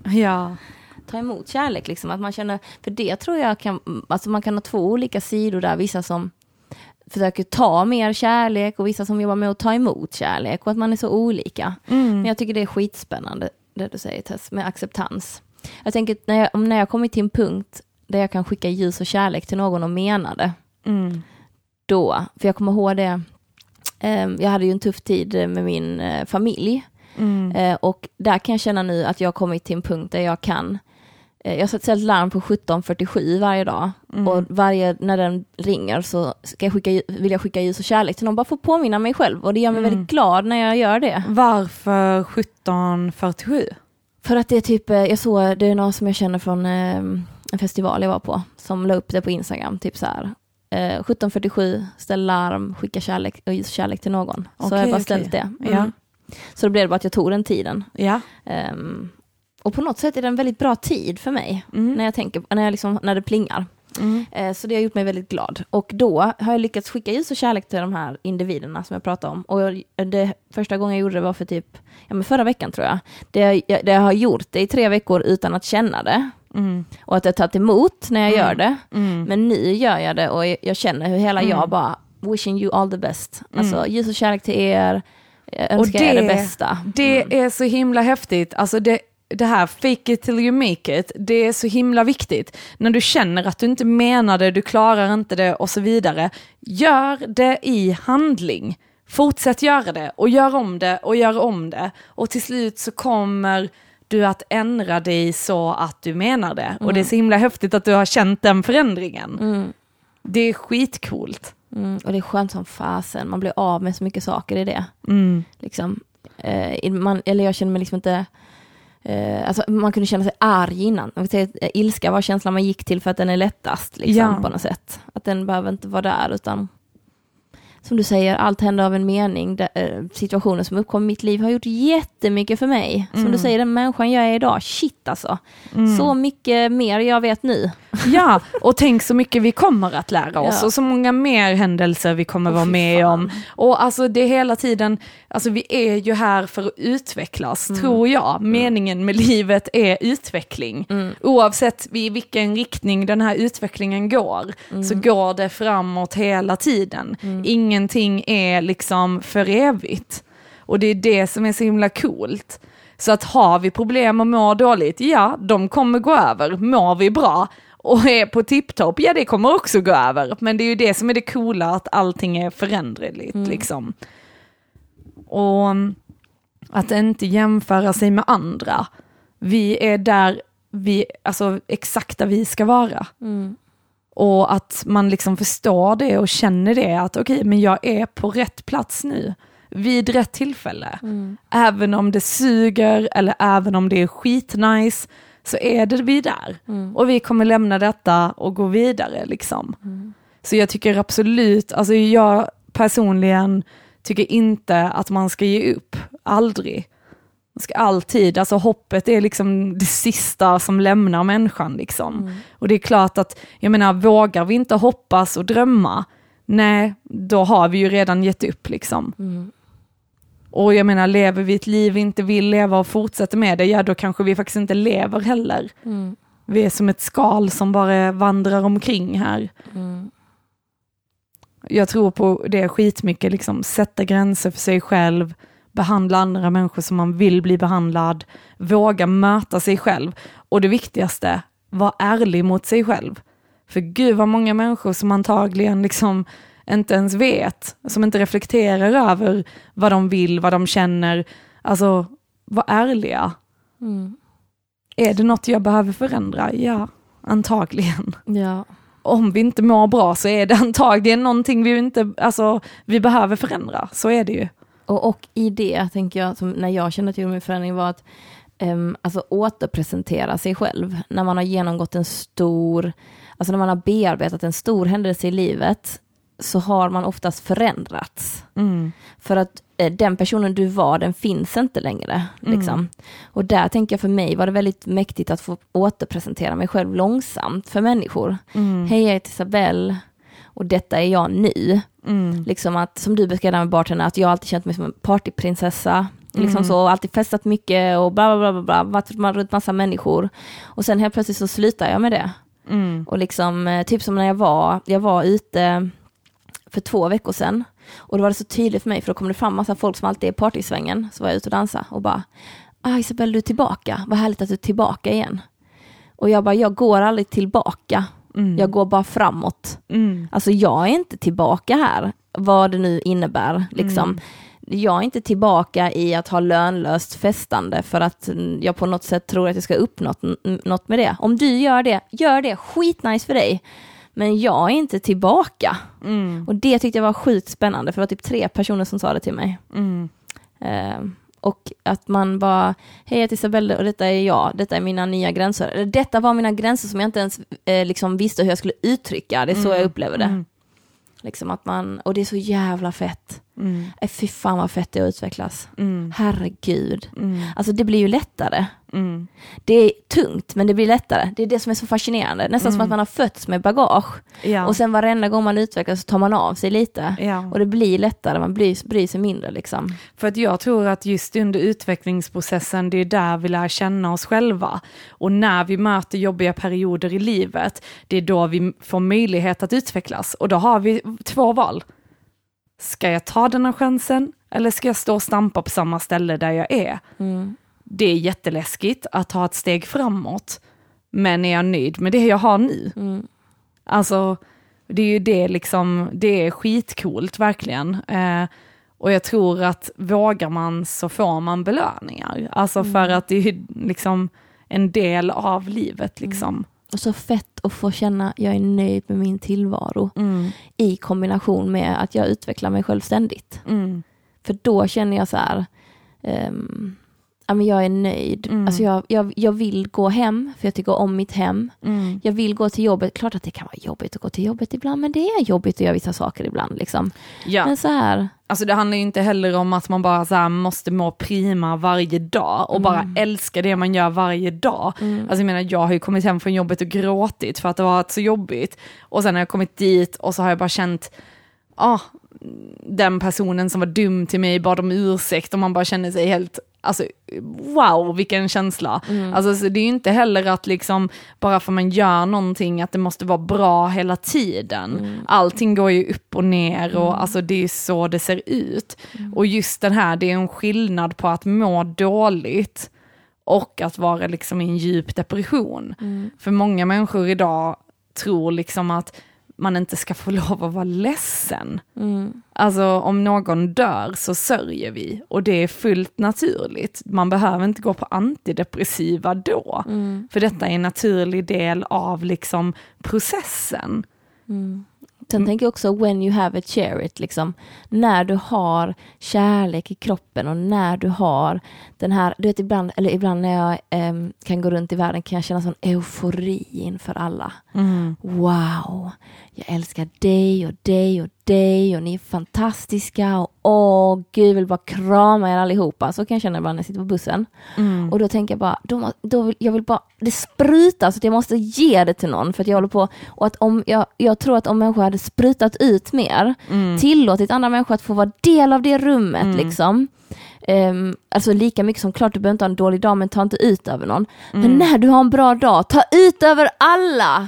Ja. Ta emot kärlek, liksom, att man känner, för det tror jag kan, alltså man kan ha två olika sidor där, vissa som försöker ta mer kärlek och vissa som jobbar med att ta emot kärlek och att man är så olika. Mm. Men jag tycker det är skitspännande det du säger Tess, med acceptans. Jag tänker när jag, om när jag kommit till en punkt där jag kan skicka ljus och kärlek till någon och mena det, Mm. då, för jag kommer ihåg det, eh, jag hade ju en tuff tid med min eh, familj Mm. Eh, och där kan jag känna nu att jag kommit till en punkt där jag kan jag har ställt larm på 17.47 varje dag Mm. och varje, när den ringer så ska jag skicka, vill jag skicka ljus och kärlek till någon, bara för att påminna mig själv och det gör mig Mm. väldigt glad när jag gör det. Varför 1747? För att det är typ, eh, jag såg, det är någon som jag känner från eh, en festival jag var på, som la upp det på Instagram, typ så här. Eh, 17.47, ställ larm, skicka kärlek, och ljus och kärlek till någon. så Okej, har jag bara okej. ställt det. Mm. Ja. Så då blev det bara att jag tog den tiden. Ja. Ehm, och på något sätt är det en väldigt bra tid för mig Mm. när jag tänker, när, jag liksom, när det plingar. Mm. Eh, så det har gjort mig väldigt glad. Och då har jag lyckats skicka ljus och kärlek till de här individerna som jag pratade om. Och jag, det, första gången jag gjorde det var för typ, ja men förra veckan tror jag. Det, jag, det jag har gjort det i tre veckor utan att känna det. Mm. Och att jag tagit emot när jag Mm. gör det. Mm. Men nu gör jag det och jag, känner hur hela Mm. jag bara, wishing you all the best. Alltså Mm. ljus och kärlek till er, jag önskar er det- det bästa. Det Mm. är så himla häftigt. Alltså det, det här fake it till you make it, det är så himla viktigt. När du känner att du inte menar det, du klarar inte det och så vidare. Gör det i handling. Fortsätt göra det och gör om det och gör om det. Och till slut så kommer du att ändra dig så att du menar det. Och det är så himla häftigt att du har känt den förändringen. Mm. Det är skitcoolt. Mm, och det är skönt som fasen, man blir av med så mycket saker i det. Mm. Liksom. Eh, man, eller jag känner mig liksom inte... Eh, alltså man kunde känna sig arg innan. Vill säga, eh, ilska var känslan man gick till för att den är lättast liksom, Ja. på något sätt. Att den behöver inte vara där utan som du säger, allt händer av en mening. Eh, situationer som uppkom i mitt liv har gjort jättemycket för mig. Som Mm. du säger, den människan jag är idag, shit alltså. Mm. Så mycket mer jag vet nu. Ja, och tänk så mycket vi kommer att lära oss Ja. och så många mer händelser vi kommer Åh, vara med fan. om. Och alltså det är hela tiden, alltså vi är ju här för att utvecklas, Mm. tror jag. Meningen med livet är utveckling. Mm. Oavsett i vilken riktning den här utvecklingen går, så går det framåt hela tiden. Ingenting är liksom för evigt. Och det är det som är så himla coolt. Så att har vi problem och mår dåligt, ja, de kommer gå över. Mår vi bra och är på tipptopp, ja det kommer också gå över. Men det är ju det som är det coola, att allting är föränderligt liksom. Och att inte jämföra sig med andra. Vi är där vi, alltså exakt där vi ska vara. Mm. Och att man liksom förstår det och känner det, att okej, men jag är på rätt plats nu. Vid rätt tillfälle. Mm. Även om det suger eller även om det är skitnice, så är det vi där. Mm. Och vi kommer lämna detta och gå vidare liksom. Mm. Så jag tycker absolut, alltså jag personligen tycker inte att man ska ge upp, aldrig. Man ska alltid, alltså hoppet är liksom det sista som lämnar människan liksom. Mm. Och det är klart att, jag menar, vågar vi inte hoppas och drömma, nej, då har vi ju redan gett upp liksom. Och jag menar, lever vi ett liv vi inte vill leva och fortsätter med det, ja då kanske vi faktiskt inte lever heller. Mm. Vi är som ett skal som bara vandrar omkring här. Mm. Jag tror på det skitmycket, liksom sätta gränser för sig själv, behandla andra människor som man vill bli behandlad, våga möta sig själv. Och det viktigaste, var ärlig mot sig själv. För gud vad många människor som antagligen liksom inte ens vet, som inte reflekterar över vad de vill, vad de känner. Alltså, var ärliga. Mm. Är det något jag behöver förändra? Ja, antagligen. Ja. Om vi inte mår bra så är det antagligen någonting vi inte, alltså vi behöver förändra. Så är det ju. Och, och i det tänker jag, som när jag kände att jag gjorde min förändring var att um, alltså återpresentera sig själv när man har genomgått en stor, alltså när man har bearbetat en stor händelse i livet, så har man oftast förändrats. Mm. För att eh, den personen du var, den finns inte längre. Liksom. Mm. Och där tänker jag för mig var det väldigt mäktigt att få återpresentera mig själv långsamt för människor. Mm. Hej, jag heter Isabelle och detta är jag nu. Mm. Liksom att, som du beskrev med bartendern, att jag alltid känt mig som en partyprinsessa. Liksom Mm. så, alltid festat mycket och bla bla bla, bla, bla varit runt massa människor. Och sen helt plötsligt så slutar jag med det. Mm. Och liksom, eh, typ som när jag var, jag var ute för två veckor sedan. Och då var det så tydligt för mig, för då kom det fram massa folk som alltid är i partysvängen. Så var jag ute och dansade och bara, ah Isabelle du är tillbaka, vad härligt att du är tillbaka igen. Och jag bara, jag går aldrig tillbaka, Mm. jag går bara framåt. Mm. Alltså jag är inte tillbaka här, vad det nu innebär. Liksom. Mm. Jag är inte tillbaka i att ha lönlöst festande för att mm, jag på något sätt tror att jag ska uppnå något, något med det. Om du gör det, gör det, skitnice för dig. Men jag är inte tillbaka. Mm. Och det tyckte jag var sjukt spännande, för det var typ tre personer som sa det till mig. Mm. Eh, och att man bara, hej jag heter Isabelle och detta är jag, detta är mina nya gränser. Eller detta var mina gränser som jag inte ens eh, liksom visste hur jag skulle uttrycka, det är så jag upplever det. Mm. Liksom att man, och det är så jävla fett. Mm. Eh, fy fan vad fett det är att utvecklas. Mm. Herregud. Mm. Alltså det blir ju lättare. Mm. Det är tungt men det blir lättare. Det är det som är så fascinerande. Nästan som Mm. att man har fötts med bagage. Ja. Och sen varenda gång man utvecklas så tar man av sig lite. ja. Och det blir lättare, man bryr, bryr sig mindre liksom. För att jag tror att just under utvecklingsprocessen, det är där vi lär känna oss själva. Och när vi möter jobbiga perioder i livet, det är då vi får möjlighet att utvecklas. Och då har vi två val. Ska jag ta den här chansen eller ska jag stå och stampa på samma ställe där jag är? Mm. Det är jätteläskigt att ta ett steg framåt. Men är jag nöjd med det jag har nu? Mm. Alltså, det är ju det liksom, det är skitcoolt verkligen. Eh, och jag tror att vågar man så får man belöningar. Alltså för att det är liksom en del av livet liksom. Och så fett att få känna jag är nöjd med min tillvaro Mm. i kombination med att jag utvecklar mig själv ständigt. Mm. För då känner jag så här, ehm, ja men jag är nöjd. Mm. Alltså jag, jag, jag vill gå hem, för jag tycker om mitt hem. Mm. Jag vill gå till jobbet, klart att det kan vara jobbigt att gå till jobbet ibland, men det är jobbigt att göra vissa saker ibland. Liksom. Ja, Men så här, alltså det handlar ju inte heller om att man bara så måste må prima varje dag och bara älska det man gör varje dag. Alltså jag menar, jag har ju kommit hem från jobbet och gråtit för att det har varit så jobbigt. Och sen har jag kommit dit och så har jag bara känt, ah, den personen som var dum till mig bad om ursäkt och man bara känner sig helt, alltså wow vilken känsla. Alltså så det är ju inte heller att liksom, bara för man gör någonting att det måste vara bra hela tiden. Allting går ju upp och ner och alltså det är så det ser ut. Och just den här, det är en skillnad på att må dåligt och att vara liksom i en djup depression. För många människor idag tror liksom att man inte ska få (laughs) lov att vara ledsen. mm, Alltså om någon dör så sörjer vi och det är fullt naturligt. Man behöver inte gå på antidepressiva då. mm, För detta är en naturlig del av liksom processen. mm. Sen tänker jag också when you have it, share it. Liksom. När du har kärlek i kroppen och när du har den här, du vet ibland, eller ibland när jag em, kan gå runt i världen kan jag känna sån eufori inför alla. Wow, jag älskar dig och dig och dig och ni är fantastiska och åh gud, vill bara krama er allihopa. Så kan jag känna ibland när jag sitter på bussen. Och då tänker jag bara, då, då vill, jag vill bara, det sprutar så att jag måste ge det till någon för att jag håller på, och att om, jag, jag tror att om människor hade sprutat ut mer, tillåtit andra människor att få vara del av det rummet liksom, Ehm, alltså lika mycket som klart du behöver inte ha en dålig dag men ta inte ut över någon. Men när du har en bra dag, ta ut över alla!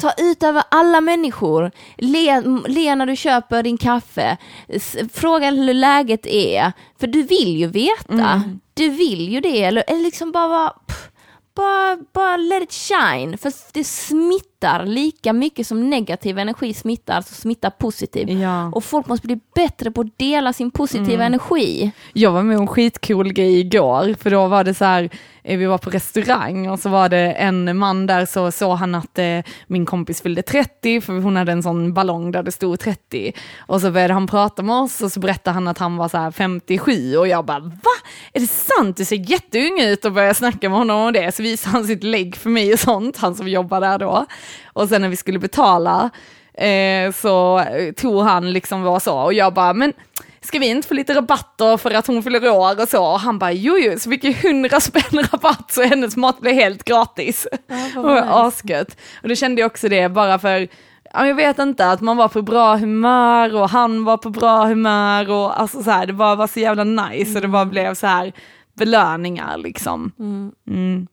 Ta ut över alla människor. Le, le när du köper din kaffe. S- Fråga hur läget är. För du vill ju veta. Du vill ju det. Eller, eller liksom bara, pff, bara, bara let it shine. För det smittar lika mycket som negativ energi smittar, så smittar positiv. Ja. Och folk måste bli bättre på att dela sin positiva energi. Jag var med om en skitcool grej igår, för då var det så här, eh, vi var på restaurang och så var det en man där så såg han att eh, min kompis fyllde 30 för hon hade en sån ballong där det stod 30. Och så började han prata med oss och så berättade han att han var så 57 och jag bara va? Är det sant? Du ser jätteung ut och började snacka med honom om det. Så visade han sitt lägg för mig och sånt, han som jobbar där då. Och sen när vi skulle betala eh, så tog han liksom vad så och jag bara men ska vi inte få lite rabatter för att hon fyller år och så? Och han bara, jo jo, så fick ju hundra spänn rabatt så hennes mat blev helt gratis. Ja, (laughs) och asgött. Och då kände jag också det, bara för, jag vet inte, att man var på bra humör och han var på bra humör och alltså så här, det bara var så jävla nice mm. och det bara mm. blev så här belöningar liksom. Mm. Mm.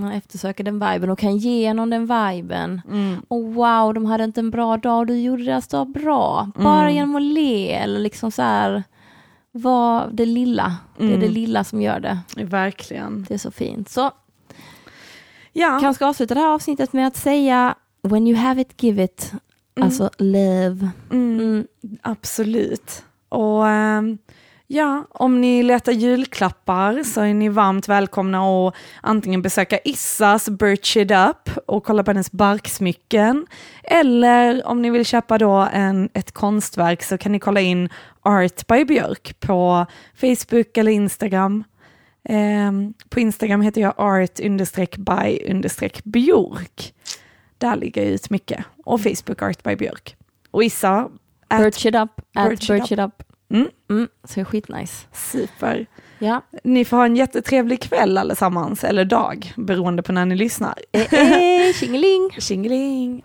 Man eftersöker den viben och kan ge någon den viben. Mm. Och wow, de hade inte en bra dag och du gjorde deras dag bra. Bara mm. genom att le eller liksom så här, var det lilla. Det är det mm. lilla som gör det. Verkligen. Det är så fint. Så, ja. kanske avsluta det här avsnittet med att säga when you have it, give it. Mm. Alltså love. Mm. Absolut. Och um Ja, om ni letar julklappar så är ni varmt välkomna att antingen besöka Issas Birch It Up och kolla på hennes barksmycken. Eller om ni vill köpa då en, ett konstverk så kan ni kolla in Art by Björk på Facebook eller Instagram. Eh, på Instagram heter jag art by Björk. Där ligger jag ut mycket. Och Facebook Art by Björk. Och Issa... Birch It Up, Birch It Up. Mm. Mm, så det är skitnice. Super. Ja. Ni får ha en jättetrevlig kväll allesammans, eller dag, beroende på när ni lyssnar. Eh, eh, (laughs) tjingeling! tjingeling!